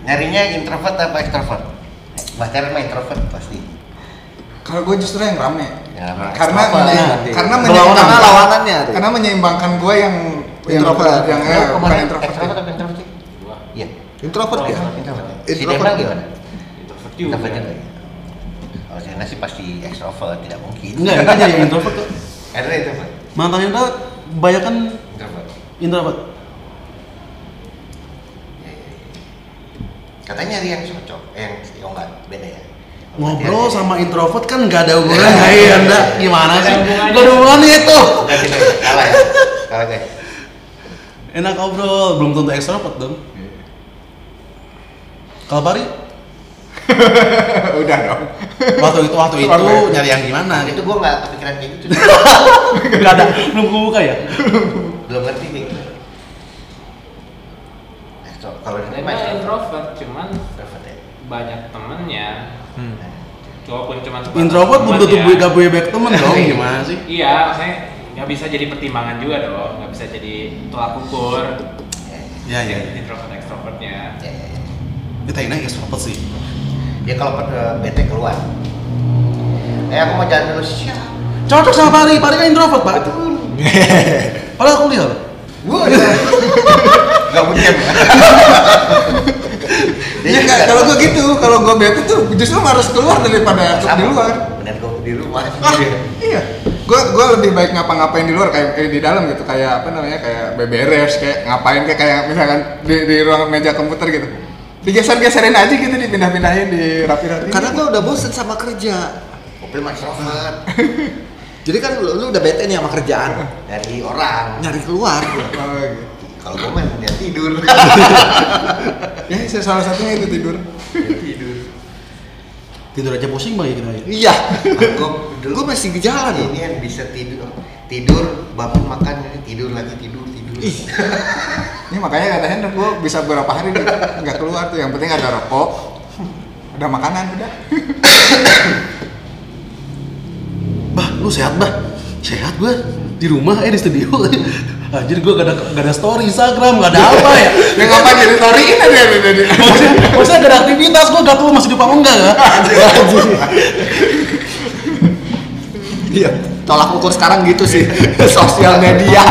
Nyarinya introvert apa extrovert? Bahkan mah introvert pasti. Kalau gue justru yang rame. Ya, rame. karena Extrovert menye- nanti. karena menyeimbangkan Karena lawanannya tuh. Karena menyeimbangkan gue yang Introvert. yang eh, bukan introvert. Extrovert apa introvert sih? Iya. Introvert ya? Introvert. Si Introvert. Gimana? introvert juga. Introvert juga. ya? Kalau Hendra sih pasti ekstrovert, tidak mungkin. Enggak, Hendra jadi introvert. Hendra itu apa? Mantan Hendra banyak kan Introvert. introvert. Katanya nyari yang cocok, eh, yang oh enggak beda ya. Ngobrol Berarti sama introvert kan nggak ada hubungannya ya Anda. Gimana sih? Nggak ada hubungannya. Ada hubungannya itu. Kalah ya. Kalah guys. Enak ngobrol, belum tentu ekstrovert dong. Kalau Bari, Udah dong. waktu itu waktu itu nyari yang gimana? Itu gua nggak kepikiran kayak gitu. Nggak ada, belum kebuka ya? Belum ngerti nih. Kalau ini mah introvert, cuman Introvert ya. banyak temennya. Hmm. Walaupun cuma Introvert belum tentu gue gak punya back temen dong, gimana sih? Iya, maksudnya nggak bisa jadi pertimbangan juga dong, nggak bisa jadi tolak ukur. Ya ya. Introvert extrovertnya. Ya, ya, ya. Kita ini ekstrovert sih. Ya kalau per- bete keluar. Eh aku mau jalan dulu siap. Cocok sama Pari, Pari kan introvert, Pak. Padahal aku lihat. Gua Gak mungkin. Iya nggak, kalau gue gitu, kalau gue bete tuh justru harus keluar daripada di luar. Bener gue di rumah. Ah, iya. Gue gue lebih baik ngapa-ngapain di luar kayak eh, di dalam gitu kayak apa namanya kayak beberes kayak ngapain kayak kayak misalkan di, di ruang meja komputer gitu. Digeser-geserin aja gitu dipindah-pindahin di rapi-rapi. Karena gue udah bosen sama kerja. Mobil extrovert. Jadi kan lu, lu udah bete nih sama kerjaan. Dari orang. Nyari keluar. Oh, gitu. Kalau gue mah dia tidur. Ya, saya salah satunya itu tidur. Dia tidur. Tidur aja pusing bang ya kita ya. Iya. Gue Gue masih ke jalan ini yang bisa tidur. Tidur, bangun makan, tidur lagi tidur tidur. Ini makanya kata Hendra gue bisa berapa hari nggak keluar tuh. Yang penting ada rokok, ada makanan udah. Bah, lu sehat bah? Sehat gua di rumah eh di studio. Anjir gua gak ada gak ada story Instagram, gak ada apa ya? Ya ngapain jadi storyin aja dari dari. maksudnya, maksudnya gak ada aktivitas, gua gak tahu masih di apa enggak ya? Iya. Tolak ukur sekarang gitu sih. Sosial media.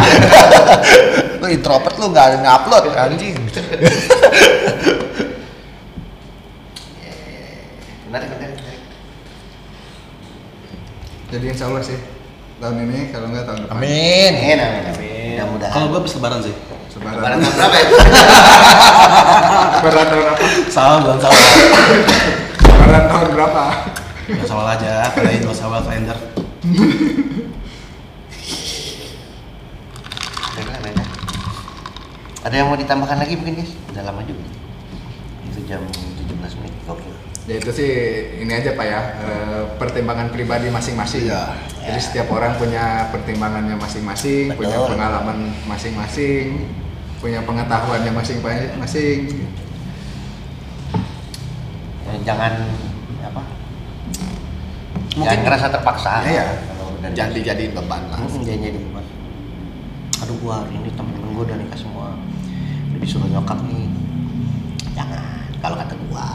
lu introvert lu nggak ngupload anjing. Menarik, menarik, menarik. Jadi insya Allah sih tahun ini kalau nggak tahun depan. Amin. Amin, amin, amin. Mudah-mudahan. Kalau gua habis lebaran sih. Sebaran. Lebaran tahun berapa ya? Lebaran tahun apa? Salah bukan salah. Lebaran tahun berapa? Gak salah aja, kalian gak salah kalender. Ada yang mau ditambahkan lagi mungkin guys? Udah lama juga. Itu jam 17 menit. Gokil. Ya itu sih ini aja pak ya eh, pertimbangan pribadi masing-masing. Iya. Jadi setiap orang punya pertimbangannya masing-masing, punya pengalaman masing-masing, punya pengetahuannya masing-masing. Ya, jangan apa? Mungkin- jangan ngerasa terpaksa. Iya. Kalau udah Jangan dijadiin beban lah. Hmm, jangan jadi beban. Aduh gua hari ini temen-temen gua udah nikah semua. Udah disuruh nyokap nih. Jangan. Kalau kata gua.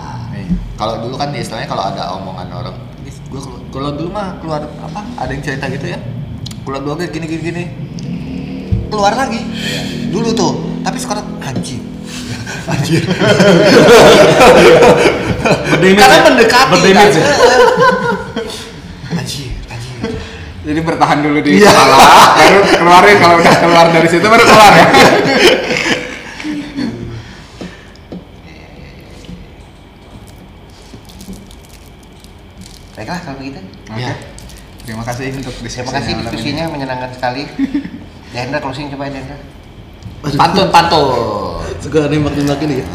Kalau dulu kan istilahnya kalau ada omongan orang, "Ih, gua keluar, kalau dulu mah keluar apa? Ada yang cerita gitu ya. Keluar dua gini gini gini. Keluar lagi. Dulu tuh. Tapi sekarang anjing. anjing. Karena ya? mendekati Berdamage ya? anjing, anjing. Jadi bertahan dulu di Iya. kepala, baru keluarin kalau udah keluar dari situ baru keluar ya. Baiklah kalau begitu. Oke. Iya. Terima kasih untuk diskusinya. Terima kasih diskusinya menyenangkan sekali. Dendra closing coba Dendra. Pantun pantun. Suka nembak nembak ini ya.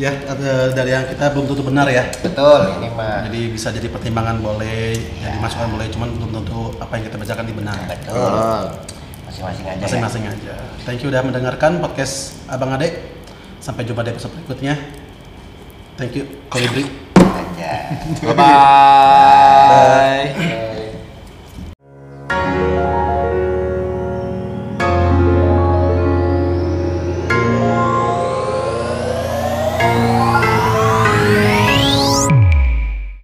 ya, ada dari yang kita belum tentu benar ya. Betul, ini mah. Jadi bisa jadi pertimbangan boleh, jadi masukan boleh, cuman belum tentu apa yang kita bacakan di benar. Betul. Masing-masing aja. Masing-masing aja. Thank you udah mendengarkan podcast Abang Ade. Sampai jumpa di episode berikutnya. Thank you, Kolibri. Bye-bye. Bye.